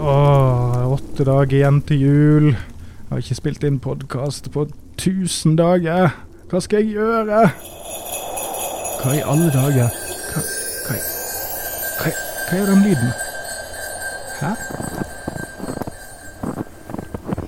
Åh, åtte dager igjen til jul. Jeg har ikke spilt inn podkast på 1000 dager. Hva skal jeg gjøre? Hva i alle dager? Hva, hva, hva, hva er den lyden? Hæ?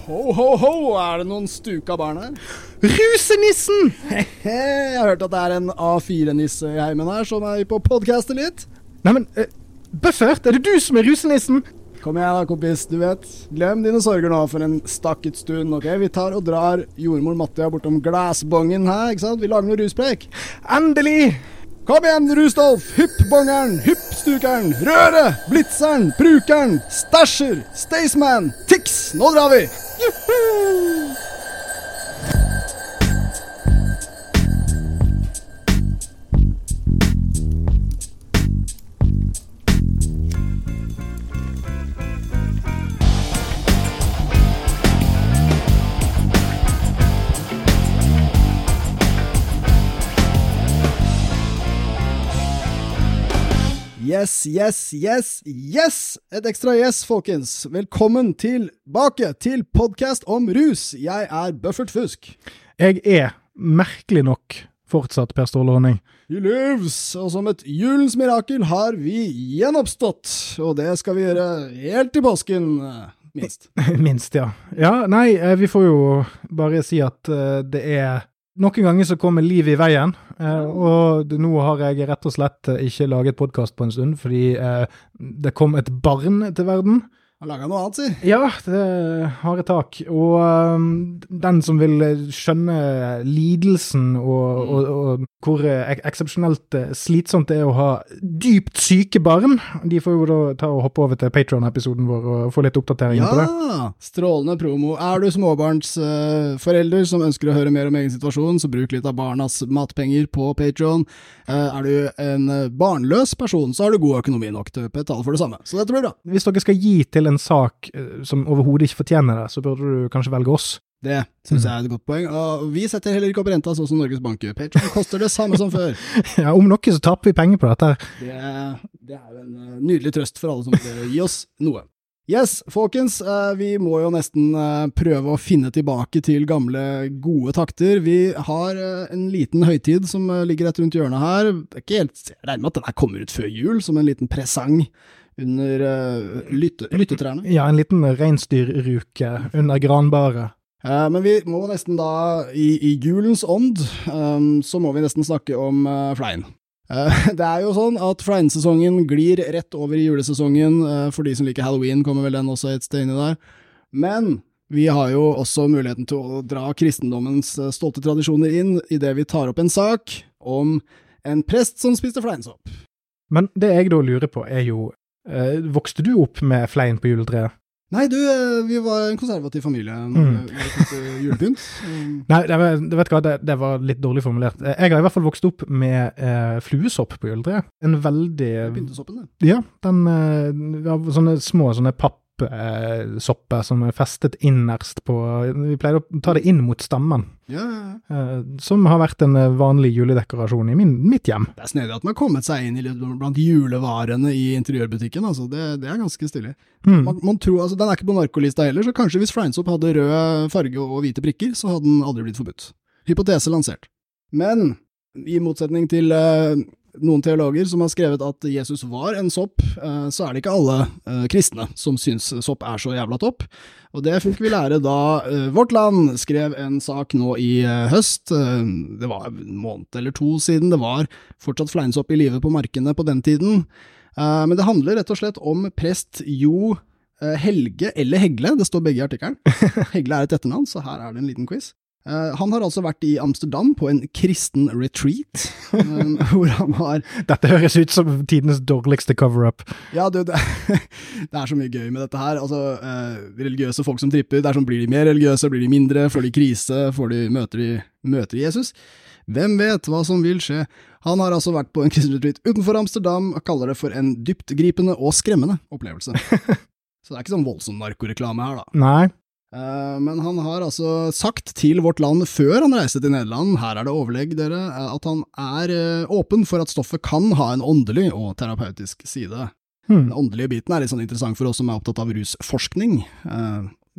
Ho, ho, ho! Er det noen stuka barn her? Rusenissen! Jeg har hørt at det er en A4-nisse i heimen her som er på podkastet litt. Neimen, uh, Buffert, er det du som er rusenissen? Kom igjen da, kompis. Du vet, glem dine sorger nå for en stakket stund, ok? Vi tar og drar jordmor Mattia bortom glassbongen her, ikke sant? Vi lager noe ruspreik. Endelig! Kom igjen, Rustolf! Hypp bongeren, hypp stukeren, røret, blitzeren, brukeren, stæsjer, Staysman, Tix! Nå drar vi! Juhu! Yes, yes, yes, yes! Et ekstra yes, folkens. Velkommen tilbake til podkast om rus. Jeg er Buffert Fusk. Jeg er, merkelig nok, fortsatt Per Ståle Honning. He lives! Og som et julens mirakel har vi gjenoppstått. Og det skal vi gjøre helt til påsken, minst. Minst, ja. Ja, nei, eh, vi får jo bare si at uh, det er noen ganger så kommer livet i veien, eh, og nå har jeg rett og slett ikke laget podkast på en stund fordi eh, det kom et barn til verden. Har laga noe annet, si. Ja, det har et tak. Og um, den som vil skjønne lidelsen og, og, og hvor ek eksepsjonelt slitsomt det er å ha dypt syke barn, de får jo da ta og hoppe over til Patron-episoden vår og få litt oppdatering ja, på det. Ja, strålende promo. Er du småbarnsforelder uh, som ønsker å høre mer om egen situasjon, så bruk litt av barnas matpenger på Patron. Uh, er du en barnløs person, så har du god økonomi nok til å betale for det samme. Så dette blir bra. Hvis dere skal gi til en sak som overhodet ikke fortjener det, så burde du kanskje velge oss. Det syns jeg er et godt poeng. Og vi setter heller ikke opp renta sånn som Norges Bank gjør. Patreon koster det samme som før. ja, Om noe så taper vi penger på dette. Det, det er en nydelig trøst for alle som vil gi oss noe. Yes, folkens, vi må jo nesten prøve å finne tilbake til gamle, gode takter. Vi har en liten høytid som ligger rett rundt hjørnet her. Det er ikke helt, Jeg regner med at den her kommer ut før jul, som en liten presang under uh, lytte, lyttetrærne. Ja, en liten reinsdyrruke under granbaret. Uh, men vi må nesten da, i, i julens ånd, um, så må vi nesten snakke om uh, flein. det er jo sånn at fleinsesongen glir rett over i julesesongen. for de som liker halloween, kommer vel den også et sted inni der. Men vi har jo også muligheten til å dra kristendommens stolte tradisjoner inn idet vi tar opp en sak om en prest som spiste fleinsopp. Men det jeg da lurer på, er jo vokste du opp med flein på juletreet? Nei, du, vi var en konservativ familie når mm. vi fikk julepynt. Nei, det, vet hva, det, det, var litt dårlig formulert. Jeg har i hvert fall vokst opp med eh, fluesopp på juletreet. En veldig Pyntesoppen, det. Ja, den eh, sånne små sånne papp sopper som er festet innerst på Vi pleide å ta det inn mot stammen. Ja, ja, ja. Som har vært en vanlig juledekorasjon i min, mitt hjem. Det er snedig at man har kommet seg inn i, blant julevarene i interiørbutikken. Altså. Det, det, er ganske stilig. Mm. Man, man tror, altså, den er ikke på narkolista heller, så kanskje hvis fleinsopp hadde rød farge og hvite prikker, så hadde den aldri blitt forbudt. Hypotese lansert. Men i motsetning til uh, noen teologer som har skrevet at Jesus var en sopp, så er det ikke alle kristne som syns sopp er så jævla topp. Og det fikk vi lære da Vårt Land skrev en sak nå i høst. Det var en måned eller to siden. Det var fortsatt fleinsopp i live på markene på den tiden. Men det handler rett og slett om prest Jo Helge eller Hegle, det står begge i artikkelen. Hegle er et etternavn, så her er det en liten quiz. Uh, han har altså vært i Amsterdam på en kristen retreat, um, hvor han har Dette høres ut som tidenes dårligste cover-up. Ja, du, det, det, er så mye gøy med dette her. Altså, eh, religiøse folk som tripper, det er sånn, blir de mer religiøse, blir de mindre, får de krise, får de, møter, de, møter de Jesus? Hvem vet hva som vil skje? Han har altså vært på en kristen retreat utenfor Amsterdam, og kaller det for en dyptgripende og skremmende opplevelse. så det er ikke sånn voldsom narkoreklame her, da. Nei. Uh, men han har altså sagt til Vårt Land før han reiste til Nederland, her er det overlegg dere, at han er uh, åpen for at stoffet kan ha en åndelig og terapeutisk side. Hmm. Den åndelige biten er litt sånn interessant for oss som er opptatt av rusforskning.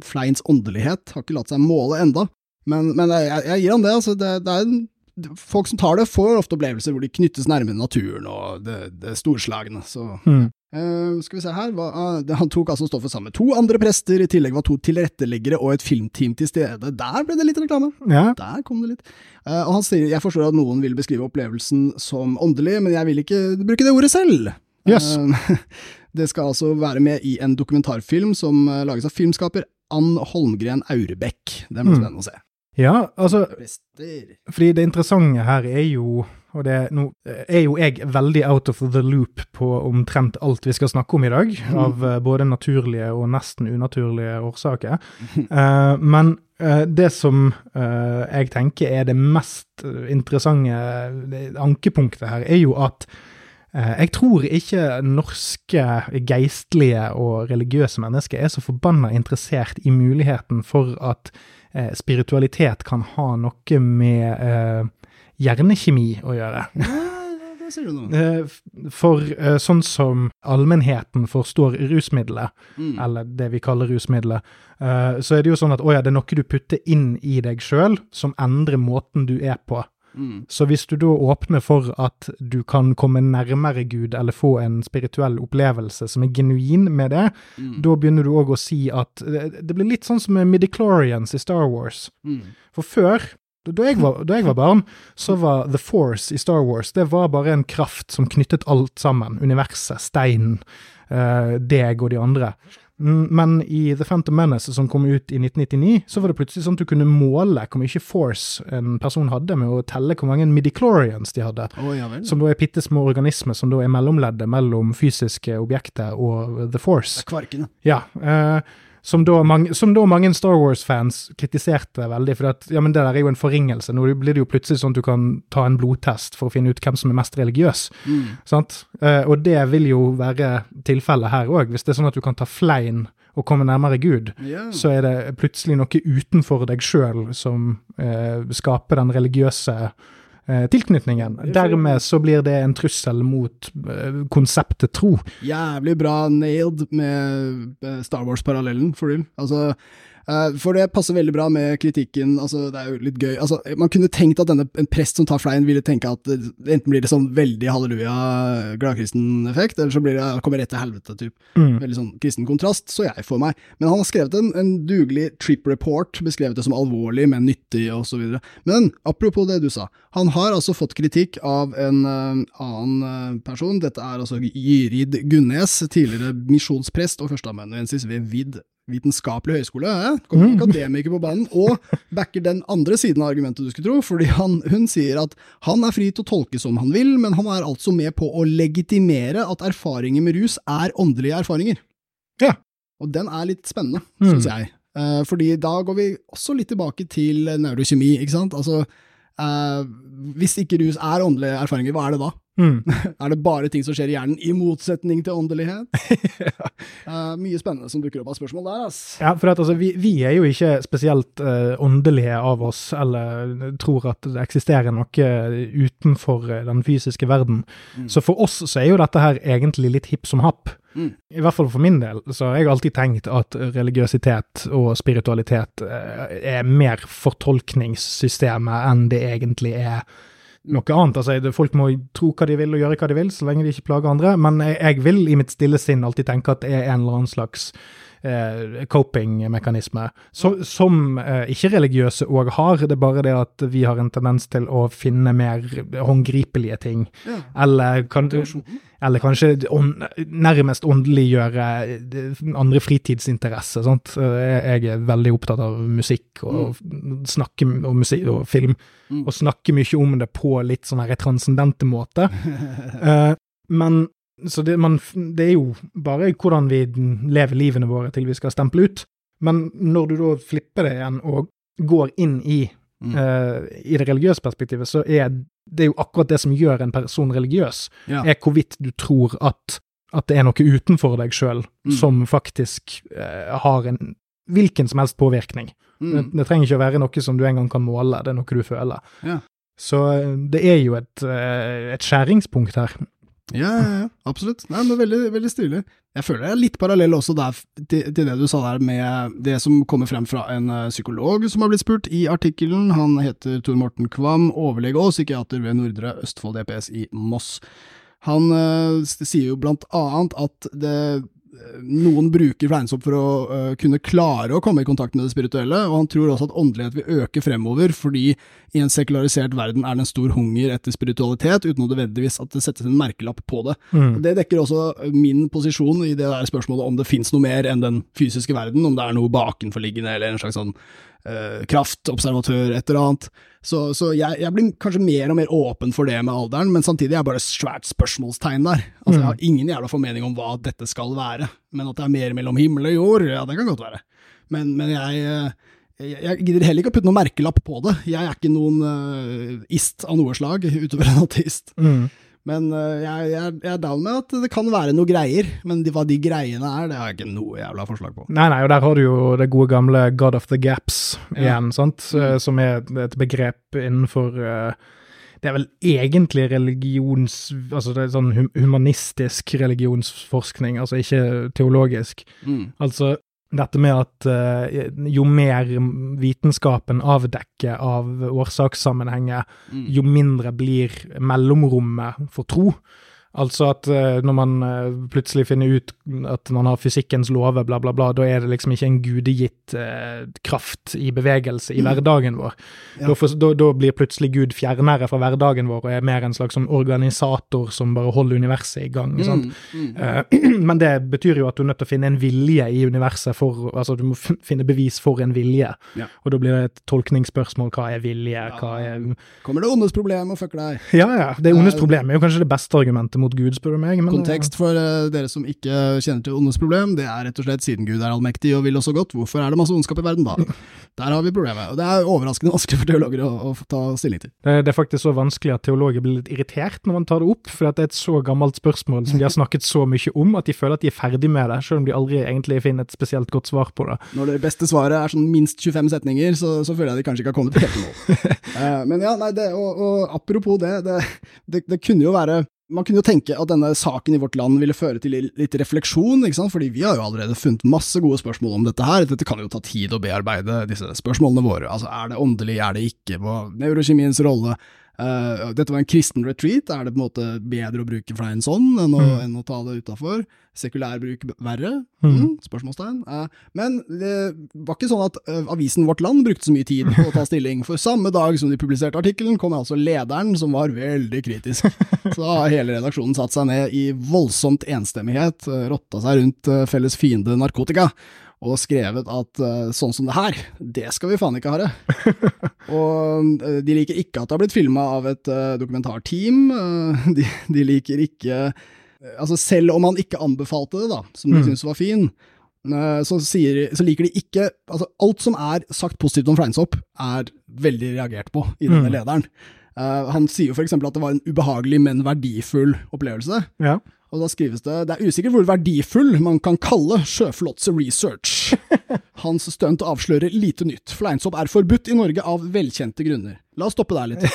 Fleins åndelighet har ikke latt seg måle enda, men, men jeg, jeg, gir han det. altså det, det er en Folk som tar det, får ofte opplevelser hvor de knyttes nærmere naturen og det, det storslagne. Så Hmm. Eh, skal vi se her, hva, uh, Han tok altså stoffet sammen med to andre prester, i tillegg var to tilretteleggere og et filmteam til stede. Der ble det litt reklame. Ja. Der kom det litt. Uh, og han sier jeg forstår at noen vil beskrive opplevelsen som åndelig, men jeg vil ikke bruke det ordet selv. Yes. Eh, det skal altså være med i en dokumentarfilm som lages av filmskaper Ann Holmgren Aurebekk. Det blir Mm. spennende å se. ja, altså Prester. Fordi det interessante her er jo og det, nå er jo jeg veldig out of the loop på omtrent alt vi skal snakke om i dag, av eh, både naturlige og nesten unaturlige årsaker. Uh, men uh, det som uh, jeg tenker er det mest eh, interessante ankepunktet her, er jo at eh, jeg tror ikke norske geistlige og religiøse mennesker er så forbanna interessert i muligheten for at eh, spiritualitet kan ha noe med eh, hjernekjemi å gjøre. Det ser du nå. Eh, For eh, sånn som allmennheten forstår rusmiddelet, Mm. eller det vi kaller rusmiddelet, eh, så er det jo sånn at å ja, det er noe du putter inn i deg sjøl som endrer måten du er på. Mm. Så hvis du da åpner for at du kan komme nærmere Gud, eller få en spirituell opplevelse som er genuin med det, Mm. da begynner du òg å si at det, det blir litt sånn som med midichlorians i Star Wars. Mm. For før, da- jeg, var, da jeg var barn, så var The Force i Star Wars det var bare en kraft som knyttet alt sammen. Universet, steinen, eh, deg og de andre. Mm, Men i The Phantom Menace, som kom ut i 1999, så var det plutselig sånn at du kunne måle hvor mye force en person hadde, med å telle hvor mange midichlorians de hadde. Oh, ja. Som da er bitte små organismer som da er mellomleddet mellom fysiske objekter og The Force. Det er Kvarkene. Ja, eh, som, da mange, som da mange Star Wars-fans kritiserte veldig, for at ja, men det der er jo en forringelse. Nå blir det jo plutselig sånn at du kan ta en blodtest for å finne ut hvem som er mest religiøs. Mm. sant? Eh, og det vil jo være tilfellet her òg. Hvis det er sånn at du kan ta flein og komme nærmere Gud, yeah. så er det plutselig noe utenfor deg sjøl som eh, skaper den religiøse tilknytningen. Dermed så blir det en trussel mot eh, konseptet tro. Jævlig bra nailed med eh, Star Wars-parallellen, for real. Altså, eh, for det passer veldig bra med kritikken, altså det er jo litt gøy. Altså, man kunne tenkt at denne, en prest som tar fleien ville tenke at det, enten blir det sånn veldig halleluja, gladkristen-effekt, eller så blir det kommer rett til helvete, typ. Mm. Veldig sånn kristen kontrast, så jeg for meg. Men han har skrevet en, en dugelig trip report, beskrevet det som alvorlig, men nyttig, videre. Men apropos det du sa, han har altså fått kritikk av en uh, annen eh, person. Dette er altså Gyrid Gunnes, tidligere misjonsprest og førsteamanuensis ved VID vitenskapelig høyskole, eh? kommer Mm. akademiker på banen, og backer den andre siden av argumentet du skulle tro, fordi han, hun sier at han er fri til å tolke som han vil, men han er altså med på å legitimere at erfaringer med rus er åndelige erfaringer. Ja. Og den er litt spennende, Mm. syns jeg. Eh, fordi da går vi også litt tilbake til nevrokjemi, ikke sant. Altså, eh, hvis ikke rus er åndelige erfaringer, hva er det da? Mm. Er det bare ting som skjer i hjernen, i motsetning til åndelighet? Eh, mye spennende som dukker opp av spørsmål der, ass. Ja, for at, altså, vi, vi er jo ikke spesielt uh, åndelige av oss, eller tror at det eksisterer noe utenfor den fysiske verden. Mm. Så for oss så er jo dette her egentlig litt hipp som happ. Mm. I hvert fall for min del, så har jeg alltid tenkt at religiøsitet og spiritualitet eh, er mer fortolkningssystemet enn det egentlig er noe annet. Altså, folk må tro hva de vil og gjøre hva de vil, så lenge de ikke plager andre. Men jeg, vil i mitt stille sinn alltid tenke at det er en eller annen slags eh, coping-mekanisme, så, som eh, ikke-religiøse òg har. Det er bare det at vi har en tendens til å finne mer håndgripelige ting. Ja. Eller, kan, eller kanskje on, nærmest åndeliggjøre eh, andre fritidsinteresser. Sant? Eh, Jeg er veldig opptatt av musikk og snakke og musikk og film, Mm. og snakke mye om det på litt sånn her transcendente måte. Eh, men så det, man, det er jo bare hvordan vi lever livene våre til vi skal stemple ut. Men når du da flipper det igjen og går inn i, Mm. uh, i det religiøse perspektivet, så er det jo akkurat det som gjør en person religiøs, Ja. er hvorvidt du tror at, at det er noe utenfor deg sjøl Mm. som faktisk uh, har en hvilken som helst påvirkning. Det, Mm. det trenger ikke å være noe som du engang kan måle, det er noe du føler. Ja. Så eh, det er jo et, et skjæringspunkt her. Ja, ja, ja, absolutt. Nei, men veldig, veldig stilig. Jeg føler det er litt parallell også der til, til, det du sa der med det som kommer frem fra en uh, psykolog som har blitt spurt i artikkelen. Han heter Tor Morten Kvam, overlege og psykiater ved Nordre Østfold DPS i Moss. Han uh, sier jo blant annet at det noen bruker fleinsopp for å uh, kunne klare å komme i kontakt med det spirituelle, og han tror også at åndelighet vil øke fremover, fordi i en sekularisert verden er det en stor hunger etter spiritualitet, uten nødvendigvis at det settes en merkelapp på det. Mm. Det dekker også min posisjon i det der spørsmålet om det fins noe mer enn den fysiske verden, om det er noe bakenforliggende eller en slags sånn uh, kraftobservatør, et eller annet. Så, så jeg, jeg, blir kanskje mer og mer åpen for det med alderen, men samtidig er jeg bare svært spørsmålstegn der. Altså, Jeg har ingen jævla formening om hva dette skal være, men at det er mer mellom himmel og jord, ja, det kan godt være. Men, men jeg, jeg, jeg gidder heller ikke å putte noen merkelapp på det. Jeg er ikke noen uh, ist av noe slag, utover en ateist. Mm. Men uh, jeg, jeg, jeg, er down med at det kan være noe greier, men de, hva de greiene er, det har jeg ikke noe jævla forslag på. Nei, nei, og der har du jo det gode gamle God of the Gaps igjen, ja. sant, mm. som er et begrep innenfor uh, det er vel egentlig religions... Altså det er sånn humanistisk religionsforskning, altså ikke teologisk. Mm. Altså dette med at uh, jo mer vitenskapen avdekker av årsakssammenhenger, mm. jo mindre blir mellomrommet for tro. Altså at uh, når man uh, plutselig finner ut at man har fysikkens lover, bla, bla, bla, da er det liksom ikke en gudegitt uh, kraft i bevegelse i mm. hverdagen vår. Ja. Da, for, da, da, blir plutselig Gud fjernere fra hverdagen vår og er mer en slags sånn organisator som bare holder universet i gang. Mm. Mm. men det betyr jo at du er nødt til å finne en vilje i universet for Altså du må finne bevis for en vilje. Ja. Og da blir det et tolkningsspørsmål. Hva er vilje? Hva er Kommer det ondes problem og fucker deg? Ja, ja. Det ondes problem er jo kanskje det beste argumentet mot Gud, spør du meg. Men, Kontekst for uh, dere som ikke kjenner til ondes problem, det er rett og slett siden Gud er allmektig og vil oss så godt, hvorfor er det masse ondskap i verden da? Der har vi problemet. Og det er overraskende vanskelig for teologer å, å ta stilling til. Det, det, er faktisk så vanskelig at teologer blir litt irritert når man tar det opp, for det er et så gammelt spørsmål som de har snakket så mye om, at de føler at de er ferdig med det, selv om de aldri egentlig finner et spesielt godt svar på det. Når det beste svaret er sånn minst 25 setninger, så, så føler jeg de kanskje ikke har kommet helt til mål. uh, men ja, nei, det, og, og apropos det, det, det, det kunne jo være man kunne jo tenke at denne saken i vårt land ville føre til litt refleksjon, ikke sant? fordi vi har jo allerede funnet masse gode spørsmål om dette her. Dette kan jo ta tid å bearbeide, disse spørsmålene våre. Altså, er det åndelig, er det ikke? Hva neurokjemiens rolle? Uh, dette var en kristen retreat, er det på en måte bedre å bruke fleien sånn enn å, mm. enn å ta det utafor? Sekulær bruk verre? Mm. Mm, spørsmålstegn. Uh, men det var ikke sånn at uh, avisen Vårt Land brukte så mye tid på å ta stilling, for samme dag som de publiserte artikkelen, kom altså lederen, som var veldig kritisk. Så da har hele redaksjonen satt seg ned i voldsomt enstemmighet, rotta seg rundt felles fiende narkotika og skrevet at uh, sånn som det her, det skal vi faen ikke ha det. og uh, de liker ikke at det har blitt filma av et uh, dokumentarteam. De, de, liker ikke Altså, selv om han ikke anbefalte det, da, som de mm. syntes var fin, så, sier, så, liker de ikke Altså, alt som er sagt positivt om Fleinsopp, er veldig reagert på i denne mm. lederen. Han sier jo eksempel at det var en ubehagelig, men verdifull opplevelse. Ja. Og da skrives det det er usikkert hvor verdifull man kan kalle sjøflåtse research. Hans stunt avslører lite nytt. Fleinsopp er forbudt i Norge av velkjente grunner. La oss stoppe der litt.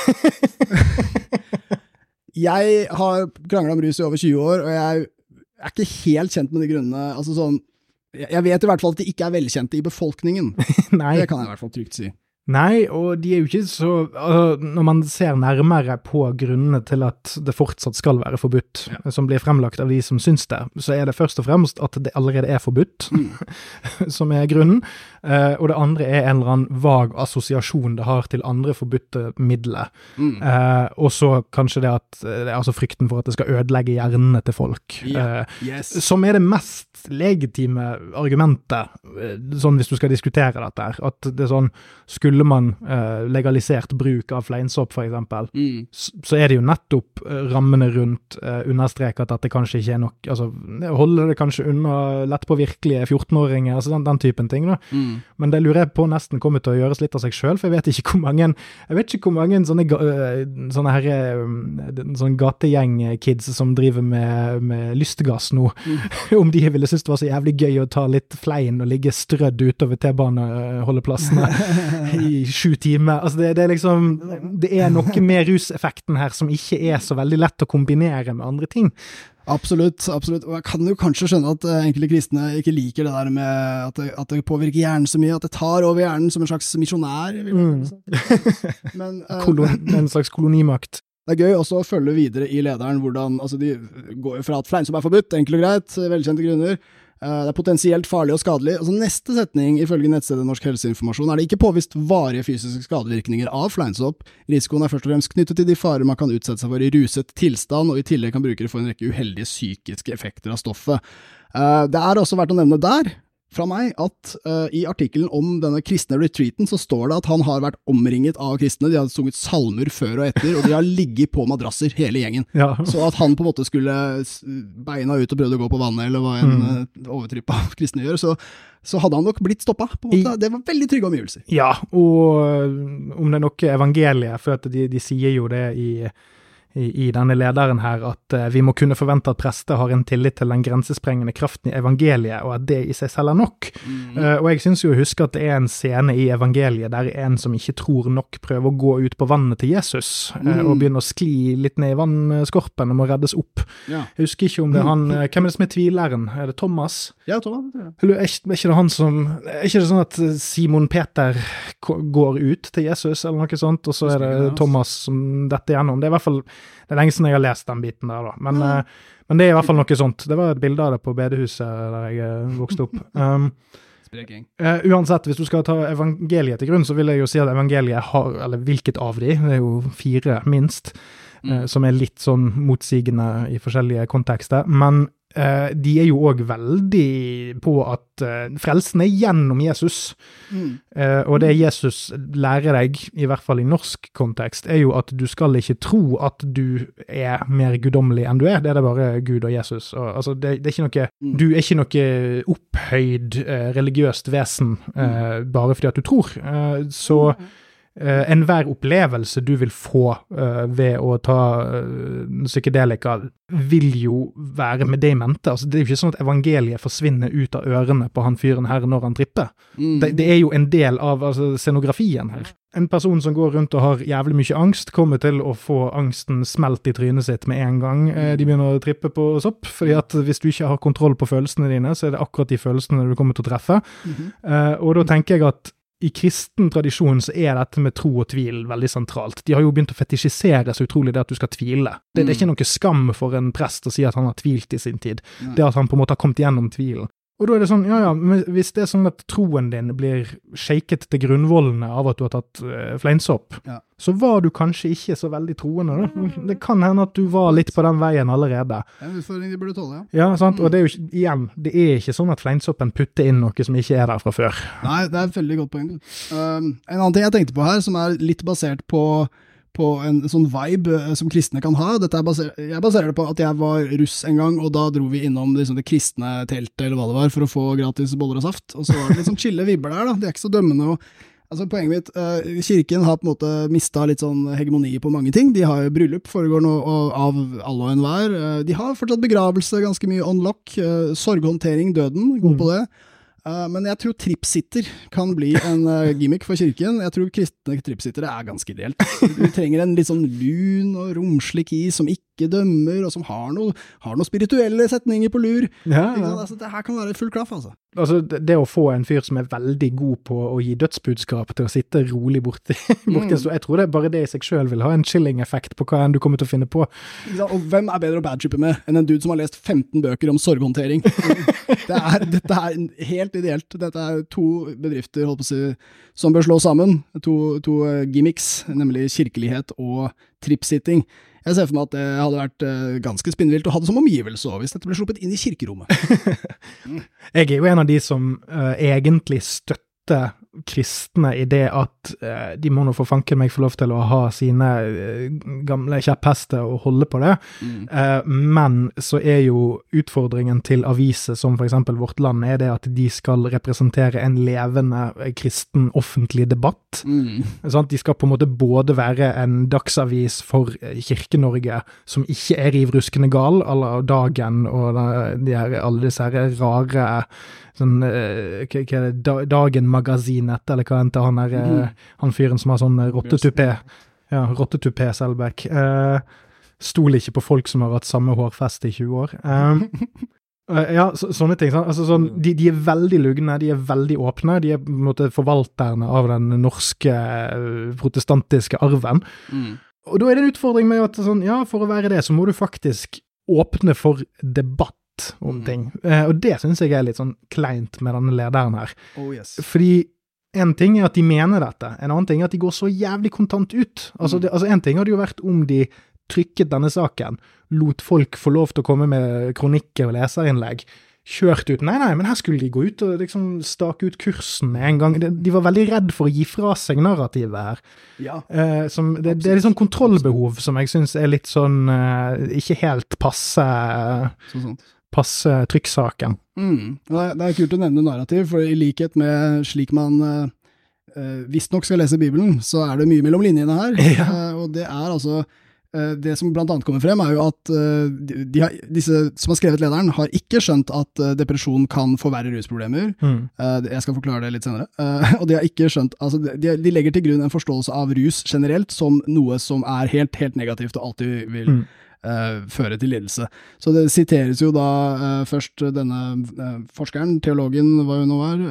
jeg har krangla om rus i over 20 år, og jeg er ikke helt kjent med de grunnene. Altså sånn, jeg vet i hvert fall at de ikke er velkjente i befolkningen. Nei. Det kan jeg i hvert fall trygt si. Nei, og de er jo ikke så altså, Når man ser nærmere på grunnene til at det fortsatt skal være forbudt, ja. som blir fremlagt av de som syns det, så er det først og fremst at det allerede er forbudt, mm. som er grunnen. Uh, og det andre er en eller annen vag assosiasjon det har til andre forbudte midler. Mm. Uh, og så kanskje det at det er altså frykten for at det skal ødelegge hjernene til folk, yeah. yes. som er det mest legitime argumentet, sånn hvis du skal diskutere dette her. At det er sånn Skulle man legalisert bruk av fleinsopp, f.eks., mm. så er det jo nettopp rammene rundt uh, understreke at dette kanskje ikke er nok altså Holde det kanskje unna lettpåvirkelige 14-åringer, altså den, den, typen ting. da. Mm. Men det lurer jeg på nesten kommer til å gjøres litt av seg sjøl, for jeg vet ikke hvor mange jeg vet ikke hvor mange sånne, sånne, her, sånne gategjeng-kids som driver med, med lystgass nå, mm. om de ville synes det var så jævlig gøy å ta litt flein og ligge strødd utover T-baneholdeplassene i sju timer. Altså det, det, er liksom Det er noe med ruseffekten her som ikke er så veldig lett å kombinere med andre ting. Absolutt. absolutt. Og jeg kan jo kanskje skjønne at uh, enkelte kristne ikke liker det der med at det, at det, påvirker hjernen så mye, at det tar over hjernen som en slags misjonær. Mm. Men, uh, en slags kolonimakt. Det er gøy også å følge videre i lederen hvordan altså De går jo fra at fleinsopp er forbudt, enkelt og greit, velkjente grunner. Eh, det er potensielt farlig og skadelig. Altså Neste setning, ifølge nettstedet Norsk helseinformasjon, er det ikke påvist varige fysiske skadevirkninger av fleinsopp. Risikoen er først og fremst knyttet til de farer man kan utsette seg for i ruset tilstand, og i tillegg kan brukere få en rekke uheldige psykiske effekter av stoffet. Eh, det er også verdt å nevne der fra meg at uh, i artikkelen om denne kristne retreaten så står det at han har vært omringet av kristne. De har sunget salmer før og etter, og de har ligget på madrasser, hele gjengen. Ja. Så at han på en måte skulle beina ut og prøvde å gå på vannet, eller hva en mm. uh, overtrippa kristne gjør, så, så, hadde han nok blitt stoppa. Det var veldig trygge omgivelser. Ja, og eh, om det er noe evangeliet, for de, de sier jo det i i, i, denne lederen her at uh, vi må kunne forvente at prester har en tillit til den grensesprengende kraften i evangeliet, og at det i seg selv er nok. Mm. Uh, og jeg syns jo å huske at det er en scene i evangeliet der en som ikke tror nok, prøver å gå ut på vannet til Jesus uh, mm. og begynner å skli litt ned i vannskorpen og må reddes opp. Ja. Jeg husker ikke om det er han Hvem er det som er tvileren? Er det Thomas? Ja, Thomas. Ja. Er, ikke det han som Er ikke det sånn at Simon Peter går ut til Jesus, eller noe sånt, og så er det Thomas som detter gjennom? Det er i hvert fall det er lenge siden jeg har lest den biten der, da. Men, mm. uh, men, det er i hvert fall noe sånt. Det var et bilde av det på bedehuset der jeg uh, vokste opp. Um, uh, uansett, hvis du skal ta evangeliet til grunn, så vil jeg jo si at evangeliet har, eller hvilket av de, det er jo fire minst, mm. som er litt sånn motsigende i forskjellige kontekster. Men Uh, de er jo òg veldig på at uh, frelsen er gjennom Jesus. Mm. Uh, og det Jesus lærer deg, i hvert fall i norsk kontekst, er jo at du skal ikke tro at du er mer guddommelig enn du er. Det er det bare Gud og Jesus. Og, altså, det, det, er ikke noe mm. Du er ikke noe opphøyd religiøst vesen mm. bare fordi at du tror. så mm. Uh, Enhver opplevelse du vil få uh, ved å ta uh, psykedelika, vil jo være med det i mente. Altså, det er jo ikke sånn at evangeliet forsvinner ut av ørene på han fyren her når han tripper. Mm. Det, det, er jo en del av altså, scenografien her. En person som går rundt og har jævlig mye angst, kommer til å få angsten smelt i trynet sitt med en gang de begynner å trippe på sopp. fordi at hvis du ikke har kontroll på følelsene dine, så er det akkurat de følelsene du kommer til å treffe. Mm -hmm. og da tenker jeg at i kristen tradisjon så er dette med tro og tvil veldig sentralt. De har jo begynt å fetisjisere så utrolig det at du skal tvile. Det, det er ikke noe skam for en prest å si at han har tvilt i sin tid. Det at han på en måte har kommet gjennom tvilen. Og da er det sånn, ja ja, hvis det er sånn at troen din blir shaket til grunnvollene av at du har tatt uh, fleinsopp, ja. så var du kanskje ikke så veldig troende, da. Det kan hende at du var litt på den veien allerede. En utfordring de burde tåle, ja. Ja, sant. Og det er jo ikke, igjen, det er ikke sånn at fleinsoppen putter inn noe som ikke er der fra før. Nei, det er et veldig godt poeng. Um, en annen ting jeg tenkte på her, som er litt basert på på en sånn vibe eh, som kristne kan ha. Baser, jeg baserer det på at jeg var russ en gang, og da dro vi innom liksom, det kristne teltet eller hva det var, for å få gratis boller og saft. Og så var det litt sånn chille vibber der, da. De er ikke så dømmende. og Altså Poenget mitt, uh, Kirken har på en måte mista litt sånn hegemoni på mange ting. De har jo bryllup, foregår nå av alle og enhver. Uh, de har fortsatt begravelse, ganske mye on lock. Uh, sorghåndtering, døden, god mm. på det. Uh, men jeg tror tripsitter kan bli en uh, gimmick for kirken. Jeg tror kristne tripsittere er ganske ideelt. Du trenger en litt sånn lun og romslig key som ikke dømmer, og som har noen spirituelle setninger på lur. Ja, ja. Altså, det her kan være full klaff, altså. Altså, det å få en fyr som er veldig god på å gi dødsbudskap til å sitte rolig borti, borti mm. så Jeg tror det bare det i seg sjøl vil ha en chilling-effekt på hva enn du kommer til å finne på. Og hvem er bedre å badchippe med enn en dude som har lest 15 bøker om sorghåndtering? det er, dette er helt ideelt. Dette er to bedrifter si, som bør slå sammen. To, to eh, gimmicks, nemlig kirkelighet og tripsitting. Jeg ser for meg at det hadde vært uh, ganske spinnvilt å ha det som omgivelse òg, hvis dette ble sluppet inn i kirkerommet. Jeg er jo en av de som uh, egentlig støtter kristne i det at eh, de må nå for fanken meg få lov til å ha sine eh, gamle kjepphester og holde på det, Mm. eh, men så er jo utfordringen til aviser som eksempel Vårt Land, er det at de skal representere en levende eh, kristen offentlig debatt. Mm. Sånn De skal på en måte både være en dagsavis for eh, Kirke-Norge, som ikke er riv ruskende gal, à la Dagen og de her, alle disse her rare sånn, eh, hva, er det, Da- Dagen-magasinet, eller hva heter han er, eh, Mhm. han fyren som har sånn eh, rottetupé. Ja, rottetupé, Selbekk. Eh, Stoler ikke på folk som har hatt samme hårfeste i 20 år. Um, Eh, Ja, så, sånne ting. Sånn, Altså, sånn, de, de er veldig lugne, de er veldig åpne. De er på en måte forvalterne av den norske eh, protestantiske arven. Mm. Og da er det en utfordring med at sånn, ja, for å være det, så må du faktisk åpne for debatt om Mm. ting. Eh, og det syns jeg er litt sånn kleint med denne lederen her. Oh yes. Fordi en ting er at de mener dette, en annen ting er at de går så jævlig kontant ut. Altså, Mm. det, altså En ting hadde jo vært om de trykket denne saken, lot folk få lov til å komme med kronikker og leserinnlegg, kjørt ut Nei, nei, men her skulle de gå ut og liksom stake ut kursen med en gang. De, var veldig redd for å gi fra seg narrativet her. Ja. Eh, som, det, det er litt sånn kontrollbehov som jeg syns er litt sånn eh, ikke helt passe, sånn sant. Passe trykksaken. Mm. Det, er, det er kult å nevne narrativ, for i likhet med slik man uh, visstnok skal lese Bibelen, så er det mye mellom linjene her. Ja. Eh, og det er altså eh, Det som blant annet kommer frem, er jo at eh, de, har, disse som har skrevet lederen, har ikke skjønt at eh, depresjon kan forverre rusproblemer. Mm. Eh, jeg skal forklare det litt senere. Eh, og de har ikke skjønt altså de, de legger til grunn en forståelse av rus generelt som noe som er helt, helt negativt og alltid vil Mm. Eh, føre til lidelse. Så det siteres jo da eh, først denne eh, forskeren, teologen, hva hun nå var,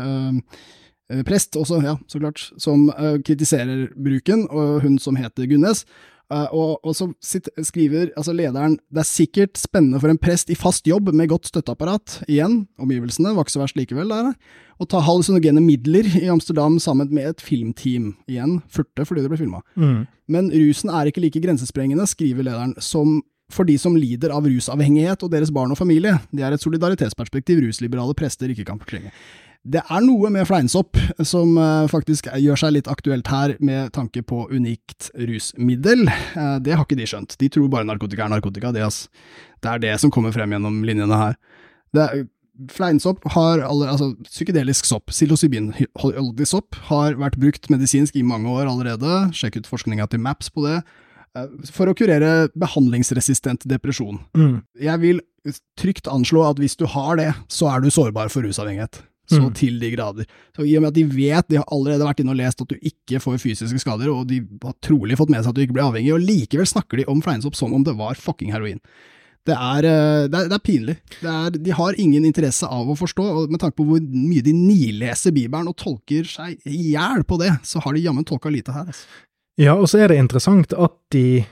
prest også, ja, så klart, som kritiserer bruken, og hun som heter Gunnes. Uh, og, og så sitt, skriver altså lederen det er sikkert spennende for en prest i fast jobb med godt støtteapparat, igjen, omgivelsene var ikke så verst likevel der, å ta hallusinogene midler i Amsterdam sammen med et filmteam, igjen, furte fordi det ble filma. Mm. Men rusen er ikke like grensesprengende, skriver lederen, som for de som lider av rusavhengighet og deres barn og familie. Det er et solidaritetsperspektiv rusliberale prester ikke kan fortrenge. Det er noe med fleinsopp som eh, faktisk gjør seg litt aktuelt her, med tanke på unikt rusmiddel. Eh, det har ikke de skjønt. De tror bare narkotika er narkotika. Det, ass. det er det som kommer frem gjennom linjene her. Det er, Fleinsopp har aller, altså psykedelisk sopp, psilocybin-holdig sopp, har vært brukt medisinsk i mange år allerede. Sjekk ut forskninga til MAPS på det. Eh, For å kurere behandlingsresistent depresjon. Mm. Jeg vil trygt anslå at hvis du har det, så er du sårbar for rusavhengighet. Så Mm. til de grader. Så I og med at de vet, de har allerede vært inne og lest at du ikke får fysiske skader, og de har trolig fått med seg at du ikke blir avhengig, og likevel snakker de om fleinsopp som om det var fucking heroin. Det er, eh, det er, det er pinlig. Det er, de har ingen interesse av å forstå, og med tanke på hvor mye de nileser Bibelen og tolker seg i hjel på det, så har de jammen tolka lite her. Altså. Ja, og så er det interessant at de,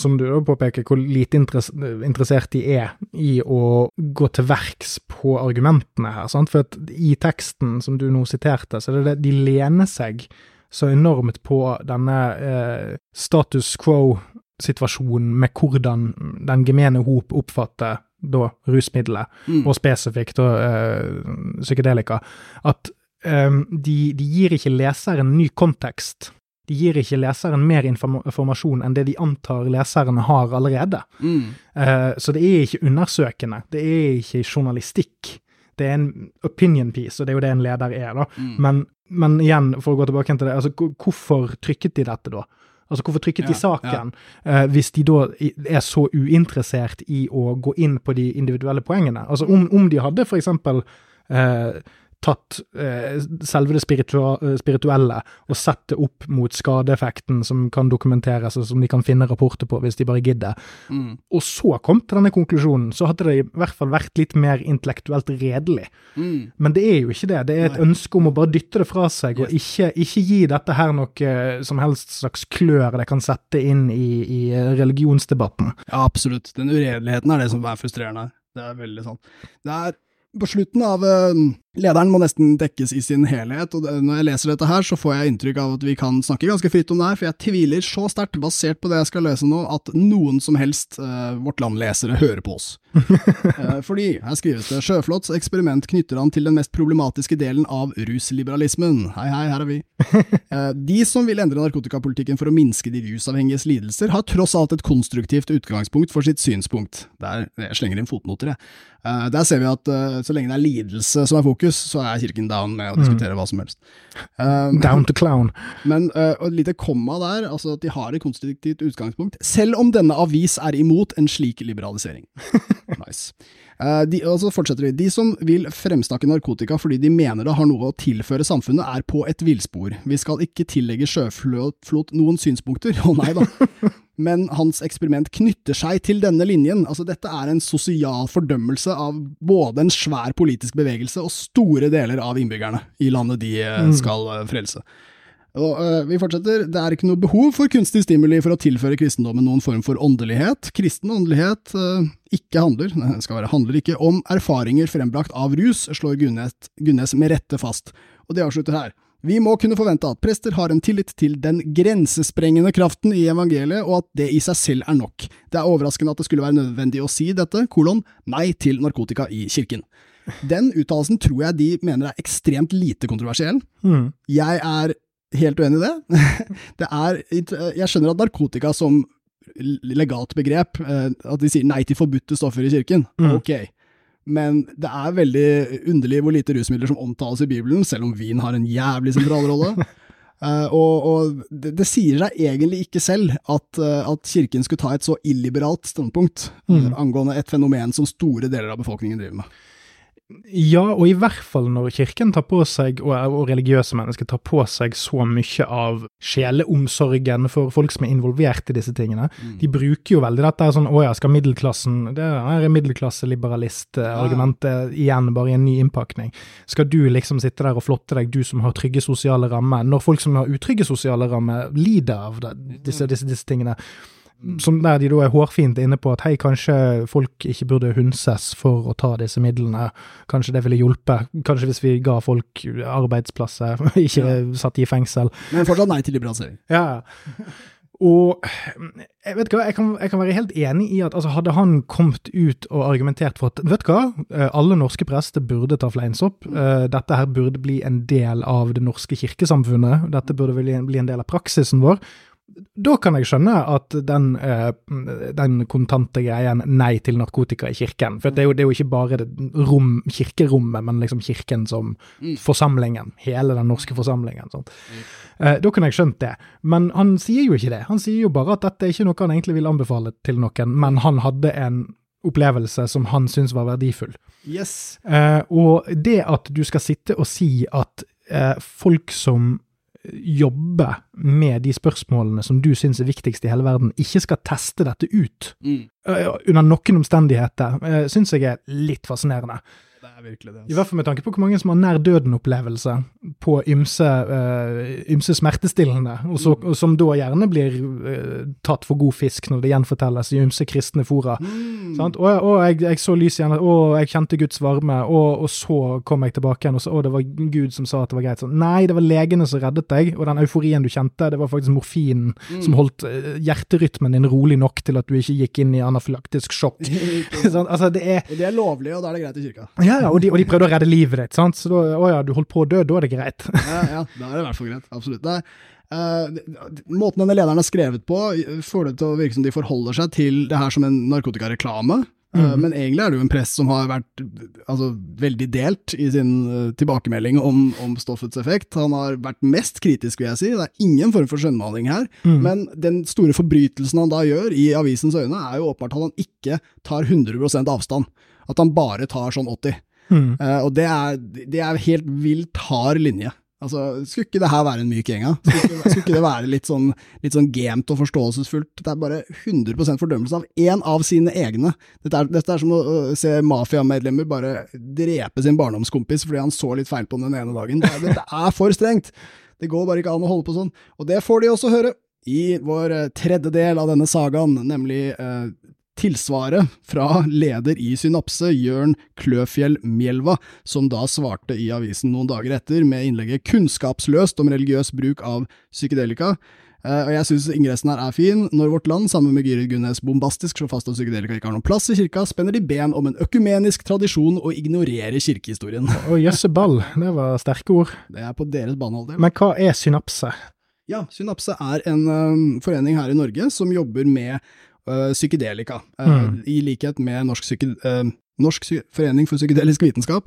som du påpeker, hvor lite interessert de er i å gå til verks på argumentene her. Sant? For i teksten som du nå siterte, så er det det de lener seg så enormt på denne eh, status quo-situasjonen med hvordan den gemene hop oppfatter da rusmiddelet, Mm. og spesifikt da eh, psykedelika, at eh, de, de gir ikke leseren ny kontekst. De gir ikke leseren mer informasjon enn det de antar leserne har allerede. Mm. Eh, så det er ikke undersøkende, det er ikke journalistikk. Det er en opinion piece, og det er jo det en leder er, da. Mm. Men, men igjen, for å gå tilbake til det, altså hvorfor trykket de dette da? Altså Hvorfor trykket de Ja, saken, eh, hvis de da er så uinteressert i å gå inn på de individuelle poengene? Altså Om, om de hadde for eksempel eh, tatt eh, selve det eh, spirituelle og sett det opp mot skadeeffekten som kan dokumenteres, og som de kan finne rapporter på hvis de bare gidder, Mm. og så kom til denne konklusjonen, så hadde det i hvert fall vært litt mer intellektuelt redelig. Mm. Men det er jo ikke det. Det er et Nei. ønske om å bare dytte det fra seg, og ikke, ikke gi dette her noe eh, som helst slags klør det kan sette inn i, i eh, religionsdebatten. Ja, absolutt. Den uredeligheten er det som er frustrerende her. Det er veldig sant. Det er på slutten av, Lederen må nesten dekkes i sin helhet, og når jeg leser dette her, så får jeg inntrykk av at vi kan snakke ganske fritt om det her, for jeg tviler så sterkt, basert på det jeg skal lese nå, at noen som helst uh, Vårt Land-lesere hører på oss. uh, fordi, her skrives det, Sjøflåts eksperiment knytter han til den mest problematiske delen av rusliberalismen. Hei, hei, her er vi. Uh, de som vil endre narkotikapolitikken for å minske de rusavhengiges lidelser, har tross alt et konstruktivt utgangspunkt for sitt synspunkt. Der, jeg slenger inn fotnoter, jeg. Uh, der ser vi at uh, så lenge det er lidelse som er fokus, så er kirken down med å diskutere mm. hva som helst. Um, down to clown. Men uh, et lite komma der, altså at de har et konstruktivt utgangspunkt, selv om denne avis er imot en slik liberalisering. nice. Uh, de, og så fortsetter de. De som vil fremsnakke narkotika fordi de mener det har noe å tilføre samfunnet, er på et villspor. Vi skal ikke tillegge Sjøflot noen synspunkter. Å oh, nei da men hans eksperiment knytter seg til denne linjen. Altså, dette er en sosial fordømmelse av både en svær politisk bevegelse og store deler av innbyggerne i landet de eh, mm. skal mm. frelse. Og, uh, vi fortsetter. Det er ikke noe behov for kunstig stimuli for å tilføre kristendommen noen form for åndelighet. Kristen åndelighet uh, ikke handler, skal være, handler ikke om erfaringer frembrakt av rus, slår Gunnes med rette fast. Og det avslutter her. Vi må kunne forvente at prester har en tillit til den grensesprengende kraften i evangeliet, og at det i seg selv er nok. Det er overraskende at det skulle være nødvendig å si dette, kolon, nei til narkotika i kirken. Den uttalelsen tror jeg de mener er ekstremt lite kontroversiell. Mm. Jeg er helt uenig i det. det er, jeg skjønner at narkotika som legalt begrep, eh, at de sier nei til forbudte stoffer i kirken, mm. ok. Men det er veldig underlig hvor lite rusmidler som omtales i Bibelen, selv om vin har en jævlig sentral rolle. Uh, og, og det, det, sier seg egentlig ikke selv at, uh, at, Kirken skulle ta et så illiberalt standpunkt mm. uh, angående et fenomen som store deler av befolkningen driver med. Ja, og i hvert fall når kirken tar på seg, og, og religiøse mennesker tar på seg så mye av sjeleomsorgen for folk som er involvert i disse tingene. Mm. De bruker jo veldig dette sånn å ja, skal middelklassen Det er middelklasseliberalist-argumentet ja, igjen, bare i en ny innpakning. Skal du liksom sitte der og flotte deg, du som har trygge sosiale rammer, når folk som har utrygge sosiale rammer, lider av det, disse, disse, disse tingene? Som der de da er hårfint inne på at hei, kanskje folk ikke burde hunses for å ta disse midlene. Kanskje det ville hjulpet. Kanskje hvis vi ga folk arbeidsplasser, ikke ja. satt i fengsel. Men fortsatt nei til liberalisering. Ja. Og jeg vet hva, jeg kan, jeg kan, være helt enig i at altså, hadde han kommet ut og argumentert for at vet du hva, eh, alle norske prester burde ta fleinsopp, uh, dette her burde bli en del av det norske kirkesamfunnet, dette burde bli en del av praksisen vår, da kan jeg skjønne at den, eh, den, kontante greien nei til narkotika i kirken For det er jo, det er jo ikke bare rom, kirkerommet, men liksom kirken som mm. forsamlingen. Hele den norske forsamlingen. Sånn. Da kunne jeg skjønt det. Men han sier jo ikke det. Han sier jo bare at dette er ikke noe han egentlig vil anbefale til noen, men han hadde en opplevelse som han syntes var verdifull. Yes. Eh, og det at du skal sitte og si at folk som jobbe med de spørsmålene som du syns er viktigst i hele verden, ikke skal teste dette ut mm. under noen omstendigheter, syns jeg er litt fascinerende virkelig det. Altså. I hvert fall med tanke på hvor mange som har nær døden-opplevelse på ymse, uh, ymse smertestillende, og, så, mm. og, som da gjerne blir uh, tatt for god fisk når det gjenfortelles i ymse kristne fora. Mm. Og, og jeg, jeg, så lys igjen, og jeg kjente Guds varme, og, og, så kom jeg tilbake igjen, og så, å, det var Gud som sa at det var greit. Sånn, nei, det var legene som reddet deg, og den euforien du kjente, det var faktisk morfinen mm. som holdt uh, hjerterytmen din rolig nok til at du ikke gikk inn i anafylaktisk sjokk. altså, det, er, det er lovlig, og da er det greit i kirka. Ja, ja, og de, og de, prøvde å redde livet ditt, sant? så da, å ja, du holdt på å dø, da er det greit. ja, ja, da er det i hvert fall greit. Absolutt. Er, uh, måten denne lederen er skrevet på, får det til å virke som de forholder seg til det her som en narkotikareklame. Mm. Men egentlig er det jo en press som har vært altså, veldig delt i sin uh, tilbakemelding om, om, stoffets effekt. Han har vært mest kritisk, vil jeg si. Det er ingen form for skjønnmaling her. Mm. Men den store forbrytelsen han da gjør i avisens øyne, er jo åpenbart at han ikke tar 100% avstand. At han bare tar sånn 80. Mm. Uh, og det er, det er helt vilt hard linje. Altså, Skulle ikke det her være en myk gjeng? Skulle, ikke, skulle ikke det være litt sånn, litt sånn gamet og forståelsesfullt? Det er bare 100% fordømmelse av én av sine egne. Dette er, dette er som å, se mafiamedlemmer bare drepe sin barndomskompis fordi han så litt feil på den ene dagen. Det, dette er for strengt! Det går bare ikke an å holde på sånn. Og det får de også høre i vår tredje del av denne sagaen, nemlig eh, tilsvaret fra leder i Synapse, Jørn Kløfjell Mjelva, som da svarte i avisen noen dager etter med innlegget 'Kunnskapsløst om religiøs bruk av psykedelika'. Uh, og jeg syns ingressen her er fin. Når Vårt Land, sammen med Gyrid Gunnes, bombastisk slår fast at psykedelika ikke har noen plass i kirka, spenner de ben om en økumenisk tradisjon og ignorerer kirkehistorien. Å jøsse ball, det var sterke ord. Det er på deres banehalvdel. Men hva er synapse? Ja, Synapse er en uh, forening her i Norge som jobber med uh, psykedelika, mm. i likhet med Norsk psyke... Norsk forening for psykedelisk vitenskap,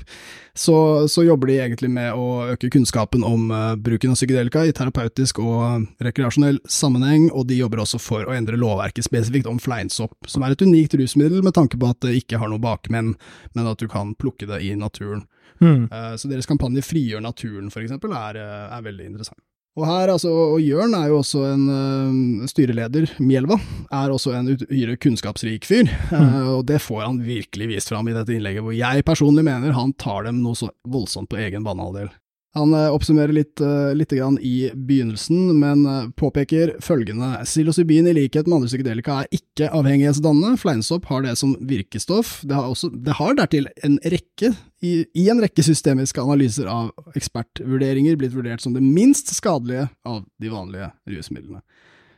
så, så, jobber de egentlig med å øke kunnskapen om bruken av psykedelika i terapeutisk og rekreasjonell sammenheng, og de jobber også for å endre lovverket spesifikt om fleinsopp, som er et unikt rusmiddel med tanke på at det ikke har noe bakmenn, men at du kan plukke det i naturen. Mm. Så deres kampanje Frigjør naturen, for eksempel, er, er veldig interessant. Og her, altså, og Jørn er jo også en uh, styreleder, Mjelva, er også en uhyre kunnskapsrik fyr. Mm. Uh, og det får han virkelig vist fram i dette innlegget, hvor jeg personlig mener han tar dem noe så voldsomt på egen banehalvdel. Han eh, oppsummerer litt, uh, litt i begynnelsen, men uh, påpeker følgende. Psilocybin i likhet med andre psykedelika er ikke avhengighetsdannende. Fleinsopp har det som virkestoff. Det har, også, det har dertil en rekke, i, i, en rekke systemiske analyser av ekspertvurderinger blitt vurdert som det minst skadelige av de vanlige rusmidlene.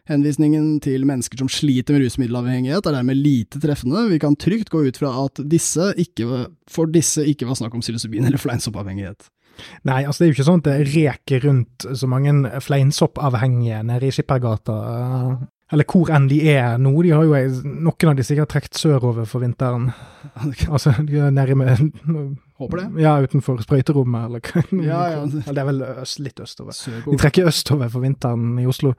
Henvisningen til mennesker som sliter med rusmiddelavhengighet er dermed lite treffende. Vi kan trygt gå ut fra at disse ikke, for disse ikke var snakk om psilocybin eller fleinsoppavhengighet. Nei, altså det er jo ikke sånn at det reker rundt så mange fleinsoppavhengige nede i Skippergata. Eller hvor enn de er nå. De har jo, noen av de sikkert trukket sørover for vinteren. altså, de er nede med Håper det. Ja, utenfor sprøyterommet, eller ja, ja. Det er vel øst, litt østover. Sørover. De trekker østover for vinteren i Oslo.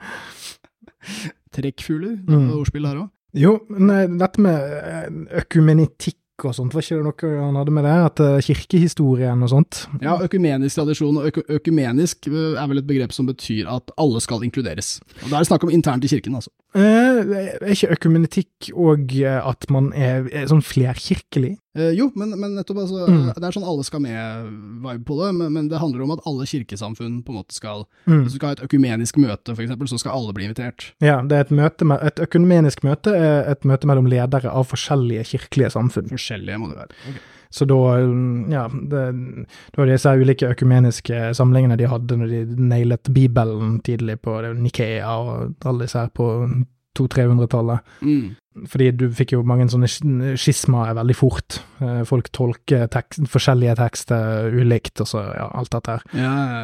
Trekkfugler, det er mm. ordspill her òg. Jo, nei, dette med økumenitikk og sånt, var ikke det noe han hadde med det? At uh, Kirkehistorien og sånt? Ja, økumenisk tradisjon, og øk økumenisk eh, er vel et begrep som betyr at alle skal inkluderes. Og Da er det snakk om internt i kirken, altså. Eh, er ikke økumenetikk og eh, at man er, er sånn flerkirkelig? Eh, jo, men, men nettopp, altså, mm. det er sånn alle skal med-vibe på det, men, men, det handler om at alle kirkesamfunn på en måte skal mm. Hvis du skal ha et økumenisk møte, for eksempel, så skal alle bli invitert. Ja, det er et møte med, et økumenisk møte er et møte mellom ledere av forskjellige kirkelige samfunn. Forskjellige må det være. Okay. Så da, ja, det, det var disse ulike økumeniske samlingene de hadde når de nailet Bibelen tidlig på Nikea og alle disse her på 200-300-tallet. Mm. Fordi du fikk jo mange sånne skismaer veldig fort. Eh, folk tolker tekst, forskjellige tekster ulikt, og så ja, alt dette her. Ja, ja.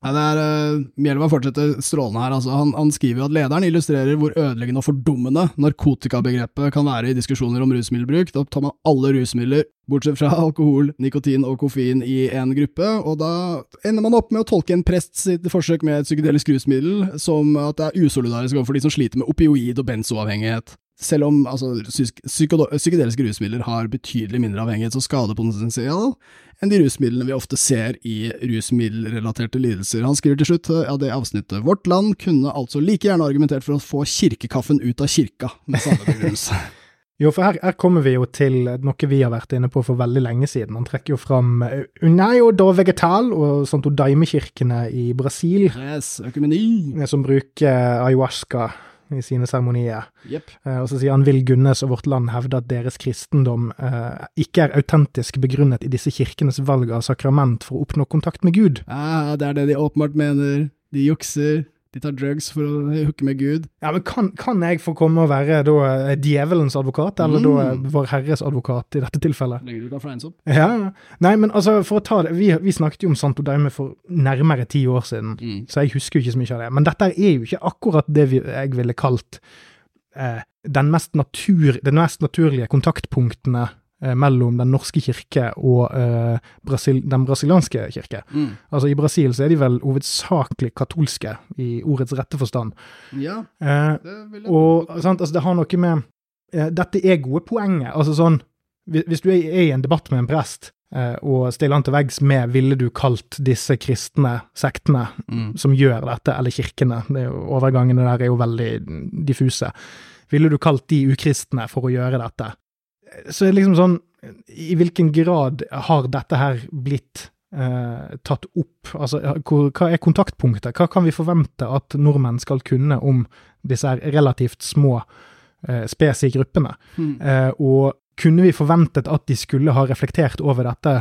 Ja, det er, uh, Mjelva fortsetter strålende her. Altså. Han, han, skriver at lederen illustrerer hvor ødeleggende og fordummende narkotikabegrepet kan være i diskusjoner om rusmiddelbruk. Da tar man alle rusmidler, bortsett fra alkohol, nikotin og koffein, i én gruppe, og da ender man opp med å tolke en prest sitt forsøk med et psykedelisk rusmiddel som at det er usolidarisk overfor de som sliter med opioid- og benzoavhengighet. Selv om altså, psykedeliske rusmidler har betydelig mindre avhengighets- og skadepotensial enn de rusmidlene vi ofte ser i rusmiddelrelaterte lidelser. Han skriver til slutt av det avsnittet Vårt land kunne altså like gjerne argumentert for å få kirkekaffen ut av kirka, med samme begrunnelse. Jo, for her, her, kommer vi jo til noe vi har vært inne på for veldig lenge siden. Han trekker jo fram Unaio Unai og da Vegetal og Santo Daime-kirkene i Brasil. Yes, økumeni. Som bruker ayahuasca i sine seremonier. Yep. Eh, og så sier han Vil Gunnes og Vårt Land hevde at deres kristendom eh, ikke er autentisk begrunnet i disse kirkenes valg av sakrament for å oppnå kontakt med Gud. Ja, det er det de åpenbart mener. De jukser. De tar drugs for å hooke med Gud. Ja, men kan, kan, jeg få komme og være da eh, djevelens advokat, eller mm. da eh, Vår Herres advokat i dette tilfellet? Legger du kan fleins opp? Ja, Nei, men altså, for å ta det Vi, vi snakket jo om Santo Daime for nærmere ti år siden, mm. så jeg husker jo ikke så mye av det. Men dette er jo ikke akkurat det vi, jeg ville kalt eh, den mest, natur, den mest naturlige kontaktpunktene mellom Den norske kirke og uh, Brasil, den brasilianske kirke. Mm. Altså I Brasil så er de vel hovedsakelig katolske, i ordets rette forstand. Ja, uh, det vil jeg Og sant, altså, det har noe med uh, Dette er gode poenget. Altså sånn Hvis du er, er i en debatt med en prest, og stiller han til veggs med 'ville du kalt disse kristne sektene mm. som gjør dette', eller kirkene, det jo, overgangene der er jo veldig diffuse, 'ville du kalt de ukristne for å gjøre dette'? Så er det liksom sånn I hvilken grad har dette her blitt eh, tatt opp? Altså, hvor, hva er kontaktpunktet? Hva kan vi forvente at nordmenn skal kunne om disse her relativt små eh, spes i gruppene. Mm. Eh, og kunne vi forventet at de skulle ha reflektert over dette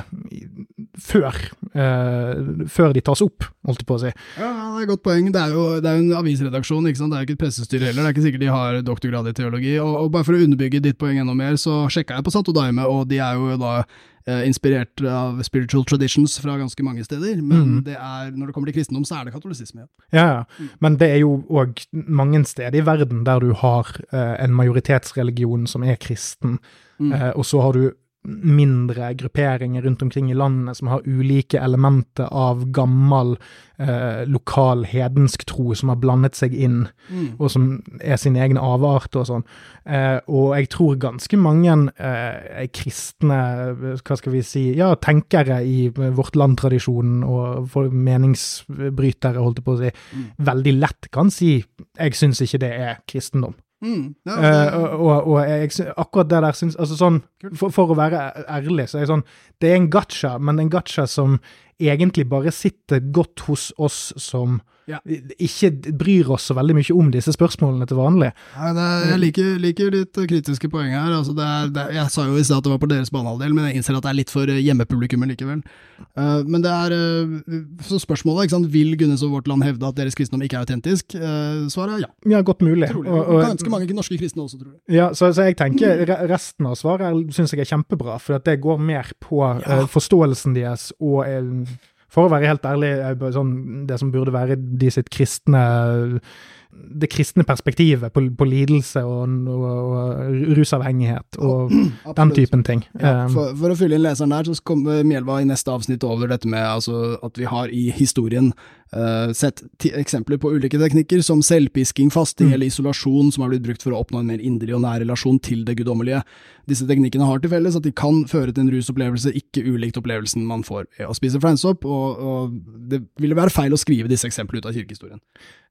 før, eh, før de tas opp, holdt jeg på å si. Ja, det er et godt poeng. Det er jo, det er jo en avisredaksjon, ikke sant? det er jo ikke et pressestyre heller. Det er ikke sikkert de har doktorgrad i teologi. Og, og bare for å underbygge ditt poeng enda mer, så sjekka jeg på Santo Daime, og de er jo da eh, inspirert av spiritual traditions fra ganske mange steder. Men mm. det er, når det kommer til kristendom, så er det katolisisme. Ja. Ja, ja. Men det er jo òg mange steder i verden der du har eh, en majoritetsreligion som er kristen, Mm. eh, og så har du mindre grupperinger rundt omkring i landet som har ulike elementer av gammel eh, lokal hedensk tro som har blandet seg inn, Mm. og som er sin egen avart og sånn. Eh, og jeg tror ganske mange eh, kristne, hva skal vi si, ja, tenkere i vårt land-tradisjonen og meningsbrytere, holdt jeg på å si, Mm. veldig lett kan si 'jeg syns ikke det er kristendom'. Mm. Ja, det, og, og, og jeg, akkurat det der syns Altså sånn, for, for å være ærlig, så er det sånn Det er en gacha, men en gacha som egentlig bare sitter godt hos oss som Ja. ikke bryr oss så veldig mye om disse spørsmålene til vanlig. Nei, det er, jeg liker, liker ditt kritiske poeng her. Altså det er, det jeg sa jo i stad at det var på deres banehalvdel, men jeg innser at det er litt for eh, hjemmepublikummet likevel. Uh, men det er uh, Så spørsmålet ikke sant, vil Gunnes og Vårt Land hevde at deres kristendom ikke er autentisk? Uh, svaret er ja. Ja, godt mulig. Trolig. Og- Og, ganske mange norske kristne også, tror jeg. Ja, så, så jeg tenker resten av svaret syns jeg er kjempebra, for at det går mer på Ja. forståelsen deres og For å være helt ærlig, eh, sånn, det som burde være de sitt kristne det kristne perspektivet på, på lidelse og, og, og rusavhengighet og den typen ting. Ja, Um, for, for å fylle inn leseren der, så kommer Mjelva i neste avsnitt over dette med altså, at vi har i historien eh, sett eksempler på ulike teknikker, som selvpisking, fasting Mm. eller isolasjon, som har blitt brukt for å oppnå en mer inderlig og nær relasjon til det guddommelige. Disse teknikkene har til felles at de kan føre til en rusopplevelse ikke ulikt opplevelsen man får ved å spise fleinsopp, og, og det ville være feil å skrive disse eksemplene ut av kirkehistorien.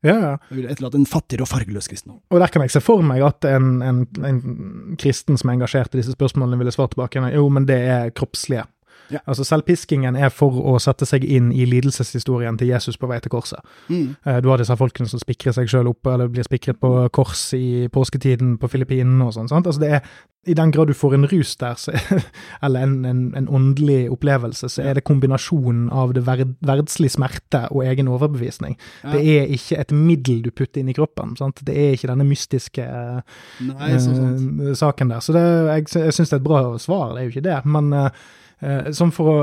ja, ja. Det ville etterlatt en fattigere og fargeløs kristen. Og der kan jeg se for meg at en, en, en kristen som er engasjert i disse spørsmålene, ville svart tilbake jo, men det er kroppslige. Ja. Altså Selvpiskingen er for å sette seg inn i lidelseshistorien til Jesus på vei til korset. Mm. Eh, Du har disse folkene som spikrer seg sjøl opp, eller blir spikret på kors i påsketiden på Filippinene og sånn. sant? Altså det er, I den grad du får en rus der, så, eller en, en, en åndelig opplevelse, så er det kombinasjonen av det verd, verdslig smerte og egen overbevisning. Ja. Det er ikke et middel du putter inn i kroppen. sant? Det er ikke denne mystiske Nei, eh, saken der. Så det, jeg, jeg syns det er et bra svar, det er jo ikke det. Men eh, eh, sånn for å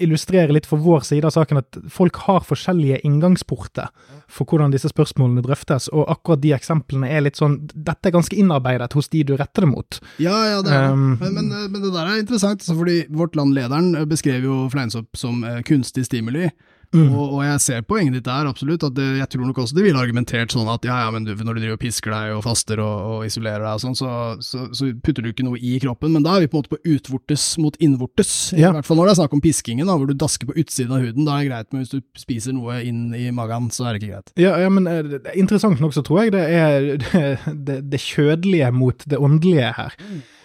illustrere litt for vår side av saken, at folk har forskjellige inngangsporter for hvordan disse spørsmålene drøftes, og akkurat de eksemplene er litt sånn Dette er ganske innarbeidet hos de du retter det mot. Ja, ja, det er det. Um, men, men, men det der er interessant, altså, fordi Vårt Land-lederen beskrev jo fleinsopp som eh, kunstig stimuli. Mm. Og, og jeg ser poenget ditt der, absolutt. at det, Jeg tror nok også de ville argumentert sånn at ja, ja, men du, når du driver og pisker deg og faster og, og isolerer deg og sånn, så, så, så putter du ikke noe i kroppen. Men da er vi på en måte på utvortes mot innvortes. Ja. I hvert fall når det er snakk om piskingen, da, hvor du dasker på utsiden av huden. Da er det greit, men hvis du spiser noe inn i magen, så er det ikke greit. Ja, ja, men eh, interessant nok så tror jeg det er det, det, det kjødelige mot det åndelige her.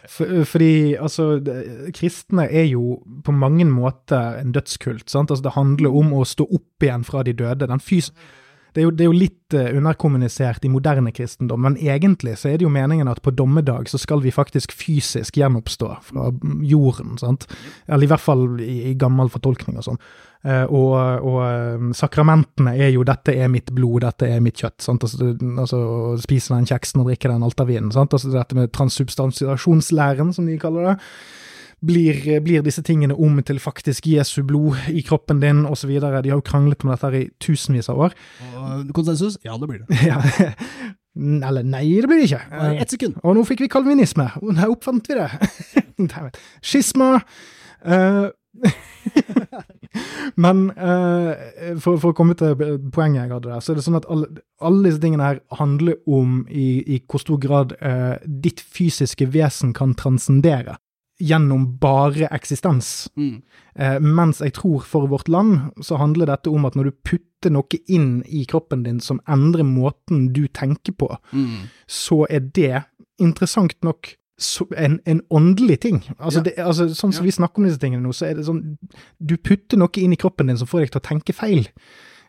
For, fordi altså, det, kristne er jo på mange måter en dødskult. sant? Altså, det handler om å stå opp igjen fra de døde. Den fys det, er jo, det er jo litt eh, underkommunisert i moderne kristendom, men egentlig så er det jo meningen at på dommedag så skal vi faktisk fysisk gjenoppstå fra jorden. sant? Eller i hvert fall i, i gammel fortolkning og sånn. Eh, og, og eh, sakramentene er jo 'dette er mitt blod, dette er mitt kjøtt'. Sant? Altså, altså spise den kjeksen og drikke den altervinen. Altså dette med transsubstansiasjonslæren, som de kaller det. Blir, blir disse tingene om til faktisk Jesu blod i kroppen din, osv. De har jo kranglet om dette her i tusenvis av år. Og konsensus? Ja, det blir det. Ja. Eller nei, det blir det ikke. Bare Ett sekund. Og nå fikk vi kalvinisme. Der oppfant vi det. Skisma. Uh, men uh, for, for å komme til poenget jeg hadde der, så er det sånn at alle, alle disse tingene her handler om i, i hvor stor grad uh, ditt fysiske vesen kan transcendere gjennom bare eksistens. Mm. Eh, mens jeg tror for vårt land så handler dette om at når du putter noe inn i kroppen din som endrer måten du tenker på, Mm. så er det interessant nok en, en åndelig ting. Altså, Ja. det, altså Sånn som Ja. vi snakker om disse tingene nå, så er det sånn Du putter noe inn i kroppen din som får deg til å tenke feil.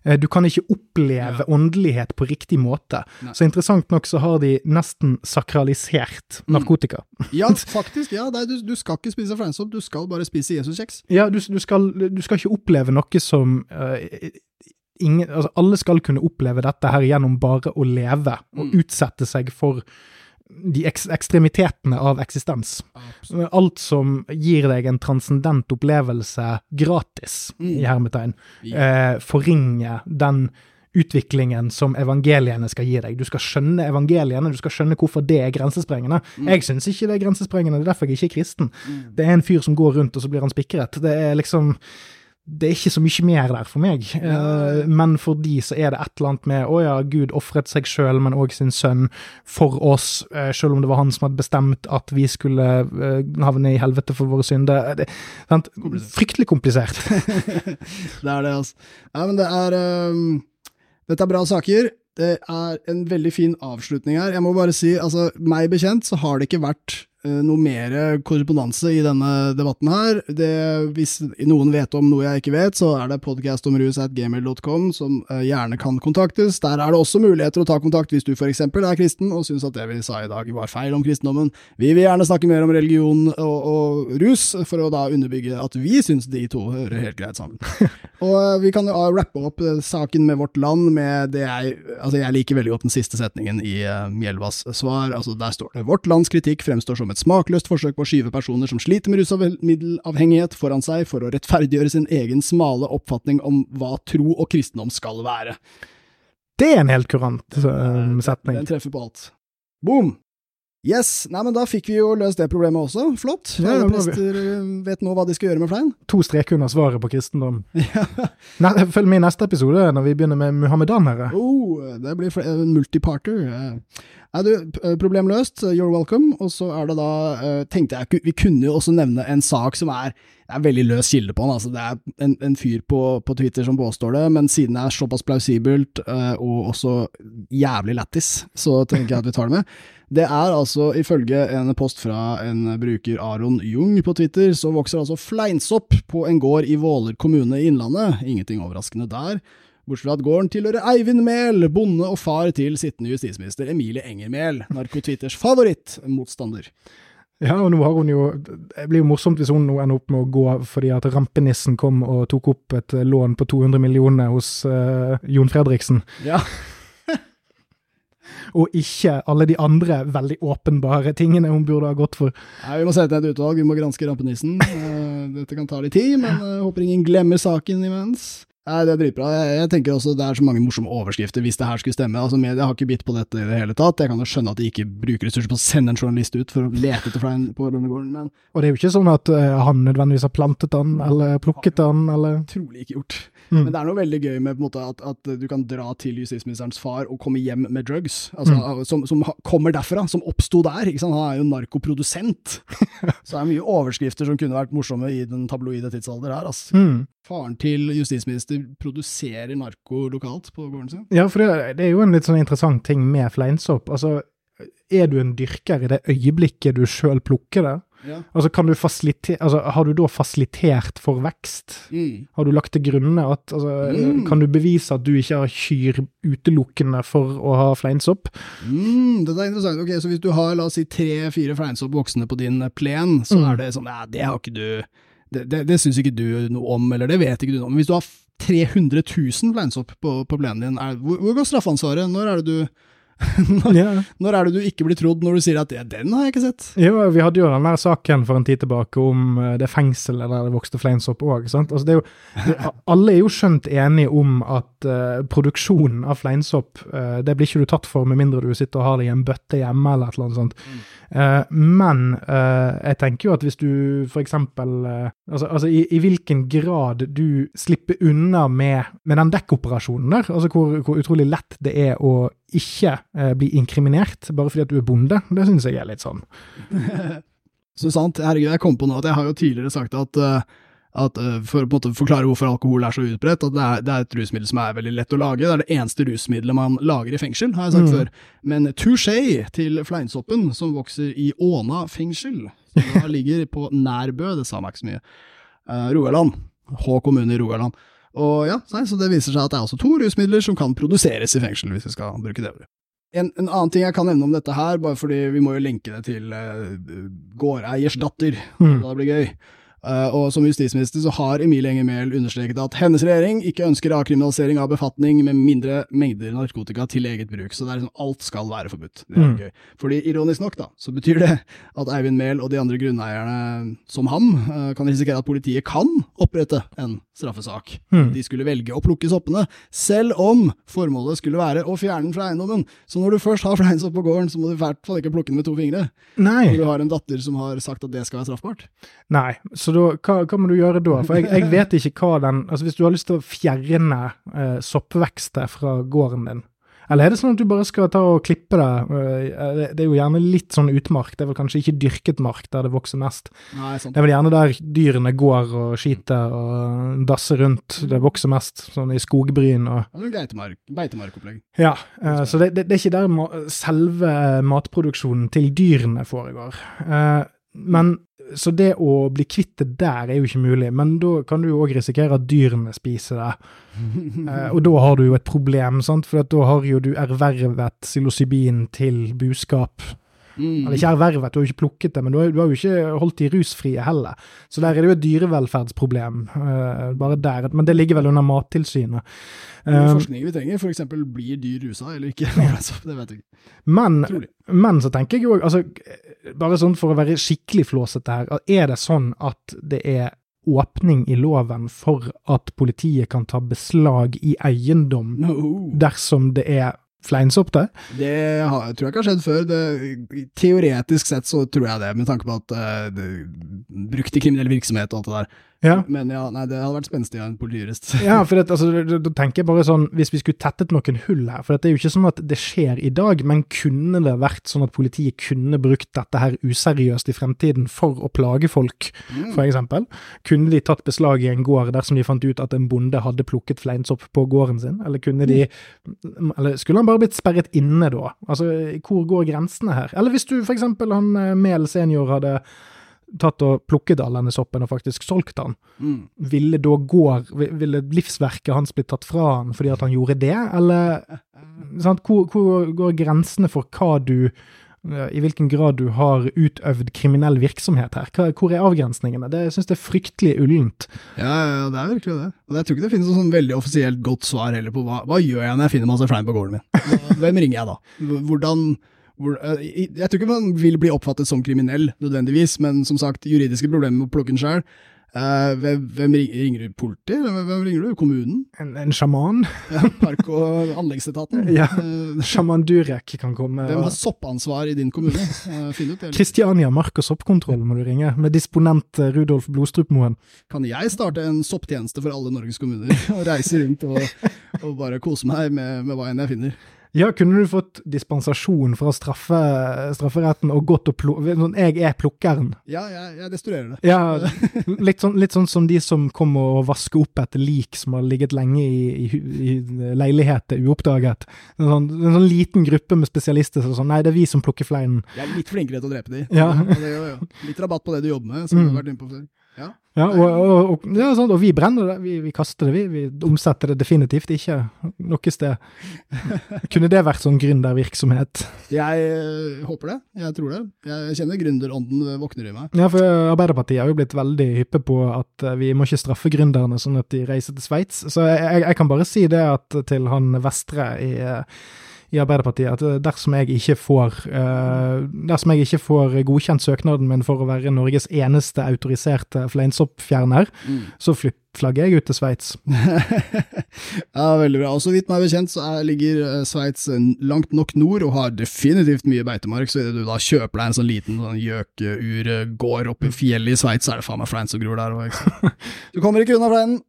Eh, Du kan ikke oppleve åndelighet på riktig måte. Nei. Så interessant nok så har de nesten sakralisert Mm. narkotika. Ja, faktisk. ja, nei, du, du skal ikke spise fleinsopp, du skal bare spise Jesuskjeks. Ja, du, du, skal, du skal ikke oppleve noe som uh, ingen, altså Alle skal kunne oppleve dette her gjennom bare å leve og Mm. utsette seg for de ek ekstremitetene av eksistens. Alt som gir deg en transcendent opplevelse gratis, Mm. i hermetegn, eh, forringer den utviklingen som evangeliene skal gi deg. Du skal skjønne evangeliene, du skal skjønne hvorfor det er grensesprengende. Jeg syns ikke det er grensesprengende, det er derfor jeg ikke er kristen. Mm. Det er en fyr som går rundt, og så blir han spikret. Det er liksom det er ikke så mye mer der for meg, eh, men for de så er det et eller annet med å ja, Gud ofret seg sjøl, men òg sin sønn for oss, eh, sjøl om det var han som hadde bestemt at vi skulle eh, havne i helvete for våre synder. Det, sant? Fryktelig komplisert. det er det, altså. Ja, men det er um, Dette er bra saker. Det er en veldig fin avslutning her. Jeg må bare si, altså, meg bekjent så har det ikke vært noe mer korrespondanse i denne debatten her. Det, hvis noen vet om noe jeg ikke vet, så er det podcastomrus.gmail.com som eh, gjerne kan kontaktes. Der er det også muligheter å ta kontakt hvis du f.eks. er kristen og syns at det vi sa i dag var feil om kristendommen. Vi vil gjerne snakke mer om religion og, og rus, for å da underbygge at vi syns de to hører helt greit sammen. Og eh, vi kan jo rappe opp eh, saken med vårt land med det jeg Altså, jeg liker veldig godt den siste setningen i Mjelvas svar. Altså, der står det Vårt lands kritikk fremstår som et smakløst forsøk på å skyve personer som sliter med rusmiddelavhengighet foran seg for å rettferdiggjøre sin egen smale oppfatning om hva tro og kristendom skal være. Det er en helt kurant eh, setning. Den treffer på alt. Boom! Yes, nei, men da fikk vi jo løst det problemet også. Flott. Ja, prester eh, vet nå hva de skal gjøre med flein. To streker under svaret på kristendom. Nei, følg med i neste episode, når vi begynner med muhammedanere. Oh, det blir multiparter, en multiparter. Eh, Nei, du, p- problem løst. You're welcome. Og så er det da eh, Tenkte jeg Vi kunne jo også nevne en sak som er det er veldig løs kilde på den. Altså, det er en, en fyr på, på Twitter som påstår det, men siden det er såpass plausibelt eh, og også jævlig lættis, så tenker jeg at vi tar det med. Det er altså, ifølge en post fra en bruker Aron Jung på Twitter, så vokser altså fleinsopp på en gård i Våler kommune i Innlandet. Ingenting overraskende der. Bortsett fra at gården tilhører Eivind Mehl, bonde og far til sittende justisminister Emilie Enger Mehl, narkotwitters favorittmotstander. Ja, og nå har hun jo Det blir jo morsomt hvis hun nå ender opp med å gå fordi at rampenissen kom og tok opp et eh, lån på 200 millioner hos uh, Jon Fredriksen, Ja. og ikke alle de andre veldig åpenbare tingene hun burde ha gått for. Nei, Vi må sette ned et utvalg, vi må granske rampenissen. Eh, Dette kan ta litt tid, men håper ingen glemmer saken imens. Nei, Det er dritbra. Jeg, jeg tenker også Det er så mange morsomme overskrifter hvis det her skulle stemme. Altså, Media har ikke bitt på dette i det hele tatt. Jeg kan jo skjønne at de ikke bruker ressurser på å sende en journalist ut for å lete etter flein på denne gården, men Og det er jo ikke sånn at uh, han nødvendigvis har plantet den, eller plukket den, eller trolig ikke gjort. Mm. Men det er noe veldig gøy med måte, at, at du kan dra til justisministerens far og komme hjem med drugs, altså, som, som ha- kommer derfra, som oppsto der. Han er jo narkoprodusent. Så det er mye overskrifter som kunne vært morsomme i den tabloide tidsalder her. Altså. mm. Faren til justisminister produserer narko lokalt på gården sin. Ja, for det, det er jo en litt sånn interessant ting med fleinsopp. Altså, er du en dyrker i det øyeblikket du sjøl plukker det? Ja. Altså, kan du altså, har du da fasilitert for vekst? Mm. Har du lagt til grunne at altså, Mm. Kan du bevise at du ikke har kyr utelukkende for å ha fleinsopp? Mm, dette er interessant. Ok, Så hvis du har la oss si tre-fire fleinsopp voksne på din plen, så Mm. er det sånn ja, det har ikke du Det, det, det syns ikke du noe om, eller det vet ikke du noe om. Men hvis du har 300 000 fleinsopp på, på plenen din, er, hvor, hvor går straffansvaret? Når er det du når, yeah. når er det du ikke blir trodd når du sier at ja, 'den har jeg ikke sett'? Jo, vi hadde jo den der saken for en tid tilbake om eh, det fengselet der det vokste fleinsopp òg. Altså, alle er jo skjønt enige om at uh, produksjonen av fleinsopp, uh, det blir ikke du tatt for med mindre du sitter og har det i en bøtte hjemme eller et eller annet sånt. Eh, men eh, jeg tenker jo at hvis du for eksempel eh, Altså, altså i, i hvilken grad du slipper unna med, med den dekkoperasjonen der, altså hvor, hvor utrolig lett det er å ikke eh, bli inkriminert bare fordi at du er bonde, det syns jeg er litt sånn. Så sant, herregud, jeg kom på nå at jeg har jo tidligere sagt at, eh, at eh, for å forklare hvorfor alkohol er så utbredt, at det er, det er et rusmiddel som er veldig lett å lage. Det er det eneste rusmiddelet man lager i fengsel, har jeg sagt Mm. før. Men touché til fleinsoppen, som vokser i Åna fengsel, da ligger på Nærbø, det sa meg ikke så mye, Uh, Rogaland. Hå kommune i Rogaland. Og ja, Så det viser seg at det er også to rusmidler som kan produseres i fengsel, hvis vi skal bruke det ordet. En, en, annen ting jeg kan nevne om dette her, bare fordi vi må jo lenke det til uh, gårdeiers datter, mm. da det blir gøy. Uh, og som justisminister så har Emilie Enger Mehl understreket at hennes regjering ikke ønsker avkriminalisering av befatning med mindre mengder narkotika til eget bruk. Så det er liksom alt skal være forbudt. Det er mm. gøy. Fordi ironisk nok, da, så betyr det at Eivind Mehl og de andre grunneierne som ham uh, kan risikere at politiet kan opprette en straffesak. Mm. De skulle velge å plukke soppene, selv om formålet skulle være å fjerne den fra eiendommen. Så når du først har fleinsopp på gården, så må du i hvert fall ikke plukke den med to fingre. Nei. Når du har en datter som har sagt at det skal være straffbart. Nei, så da, hva, hva, må du gjøre da? For jeg, jeg, vet ikke hva den Altså Hvis du har lyst til å fjerne eh, soppvekster fra gården din, eller er det sånn at du bare skal ta og klippe det? Eh, det er jo gjerne litt sånn utmark, det er vel kanskje ikke dyrket mark der det vokser mest. Nei, sånn. Det er vel gjerne der dyrene går og skiter og dasser rundt, det vokser mest, sånn i skogbryn og beitemarkopplegg. Ja, uh, så det, det, det, er ikke der selve matproduksjonen til dyrene foregår. Uh, men så det å bli kvitt det der er jo ikke mulig, men da kan du jo òg risikere at dyrene spiser det. eh, og da har du jo et problem, sant? for da har jo du ervervet psilocybin til buskap. Mm. Eller ikke ervervet, du har jo ikke plukket det, men du har, du har, jo ikke holdt de rusfrie heller. Så der er det jo et dyrevelferdsproblem, uh, bare der. Men det ligger vel under Mattilsynet. Uh, forskning vi trenger, f.eks. blir dyr rusa eller ikke? det vet jeg ikke. Men, men så tenker jeg jo altså, bare sånn for å være skikkelig flåsete her, er det sånn at det er åpning i loven for at politiet kan ta beslag i eiendom no. dersom det er fleinsopp der? Det har, tror jeg ikke har skjedd før. Det, teoretisk sett så tror jeg det, med tanke på at uh, det, brukt i kriminell virksomhet og alt det der. Ja. Men ja, nei, det hadde vært spenstig av en politijurist. ja, for det, altså, da tenker jeg bare sånn, hvis vi skulle tettet noen hull her, for det er jo ikke sånn at det skjer i dag, men kunne det vært sånn at politiet kunne brukt dette her useriøst i fremtiden for å plage folk, mm. for eksempel? Kunne de tatt beslag i en gård dersom de fant ut at en bonde hadde plukket fleinsopp på gården sin, eller kunne de mm. Eller skulle han bare blitt sperret inne da? Altså, hvor går grensene her? Eller hvis du for eksempel han eh, Mehl senior hadde tatt og plukket all denne soppen og faktisk solgt den, mm. ville da går, ville livsverket hans blitt tatt fra han fordi at han gjorde det, eller sant? Hvor, hvor går grensene for hva du i hvilken grad du har utøvd kriminell virksomhet her. Hvor er avgrensningene? Det synes jeg er fryktelig ullent. Ja, ja, det er virkelig det. Og Jeg tror ikke det finnes noe sånn veldig offisielt godt svar heller på hva, hva gjør jeg når jeg finner masse flein på gården min? Hvem ringer jeg da? Hvordan hvor, eh, jeg tror ikke man vil bli oppfattet som kriminell nødvendigvis, men som sagt, juridiske problemer med å plukke den sjøl. Uh, hvem, hvem, ringer du? Politiet? Hvem, ringer du? Kommunen? En, en sjaman? Ja, park- og anleggsetaten? ja, uh, Sjaman Durek kan komme. Hvem har soppansvar i din kommune? Finn ut det. Kristiania mark- og soppkontroll må du ringe, med disponent Rudolf Blodstrupmoen. Kan jeg starte en sopptjeneste for alle Norges kommuner, og reise rundt og, og bare kose meg med, med hva enn jeg finner? Ja, kunne du fått dispensasjon fra straffe, strafferetten og gått og plukke sånn, Jeg er plukkeren. Ja, jeg, jeg destruerer det. Ja, litt sånn, litt sånn, som de som kommer og vasker opp et lik som har ligget lenge i, i, i leiligheter uoppdaget. En sånn, en sånn, liten gruppe med spesialister som sånn Nei, det er vi som plukker fleinen. Jeg er litt flinkere til å drepe de. Ja. ja, litt rabatt på det du jobber med, som mm. du har vært inne på før. Ja, ja og, og, og, ja, sånn, og, vi brenner det, vi, vi, kaster det, vi. Vi omsetter det definitivt ikke noe sted. Kunne det vært sånn gründervirksomhet? Jeg øh, håper det, jeg tror det. Jeg kjenner gründerånden våkner i meg. Ja, for Arbeiderpartiet har jo blitt veldig hyppe på at eh, vi må ikke straffe gründerne sånn at de reiser til Sveits. Så jeg, jeg, kan bare si det at til han Vestre i uh, i Arbeiderpartiet at eh, dersom jeg ikke får uh, dersom jeg ikke får godkjent søknaden min for å være Norges eneste autoriserte fleinsoppfjerner, mm. så flagger jeg ut til Sveits. ja, veldig bra. Og så vidt meg bekjent så er, ligger uh, Sveits langt nok nord og har definitivt mye beitemark, så idet du da kjøper deg en sånn liten sånn gjøkeurgård oppe i fjellet i Sveits, så er det faen meg flein som gror der òg. Du kommer ikke unna fleinen.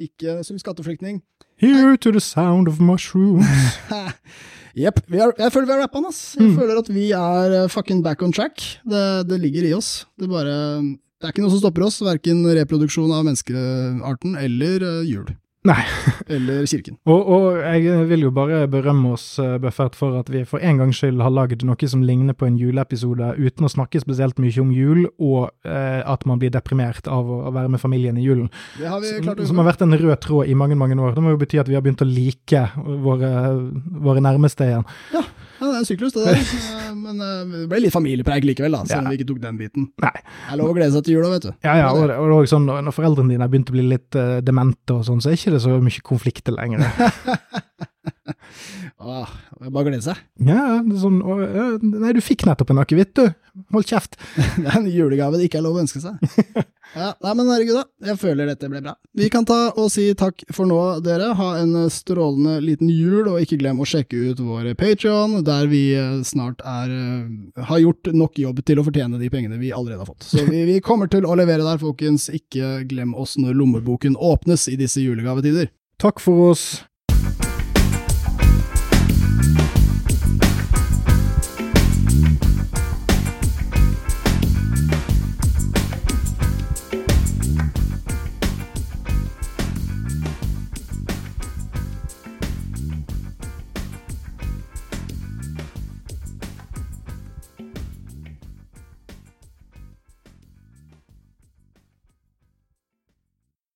Ikke som skatteflyktning. Here to the sound of mushrooms. Jepp. Jeg føler vi har rappa den, ass. Jeg mm. føler at vi er uh, fucking back on track. Det, det, ligger i oss. Det, bare, det er ikke noe som stopper oss, verken reproduksjon av menneskearten eller uh, jul. Nei. eller kirken. Og, og jeg vil jo bare berømme oss, eh, Buffert, for at vi for en gangs skyld har lagd noe som ligner på en juleepisode uten å snakke spesielt mye om jul, og eh, at man blir deprimert av å, være med familien i julen. Det har vi klart å som har vært en rød tråd i mange mange år. Det må jo bety at vi har begynt å like våre, våre nærmeste igjen. Ja, det er en syklus, det der. Eh, Men eh, det ble litt familiepreik likevel, da, selv om Ja. vi ikke tok den biten. Nei. Det er lov å glede seg til jula, vet du. Ja, ja, og, og også sånn, når foreldrene dine har begynt å bli litt uh, demente og sånn, så er ikke det så mye konflikter lenger. Åh, det er bare å glede seg. Ja, sånn, å, nei, du fikk nettopp en akevitt, du. Hold kjeft. Det er en julegave det ikke er lov å ønske seg. Ja, nei, men herregud, da. Jeg føler dette ble bra. Vi kan ta og si takk for nå, dere. Ha en strålende liten jul, og ikke glem å sjekke ut vår Patreon, der vi eh, snart er eh, har gjort nok jobb til å fortjene de pengene vi allerede har fått. Så vi, vi kommer til å levere der, folkens. Ikke glem oss når lommeboken åpnes i disse julegavetider. Takk for oss.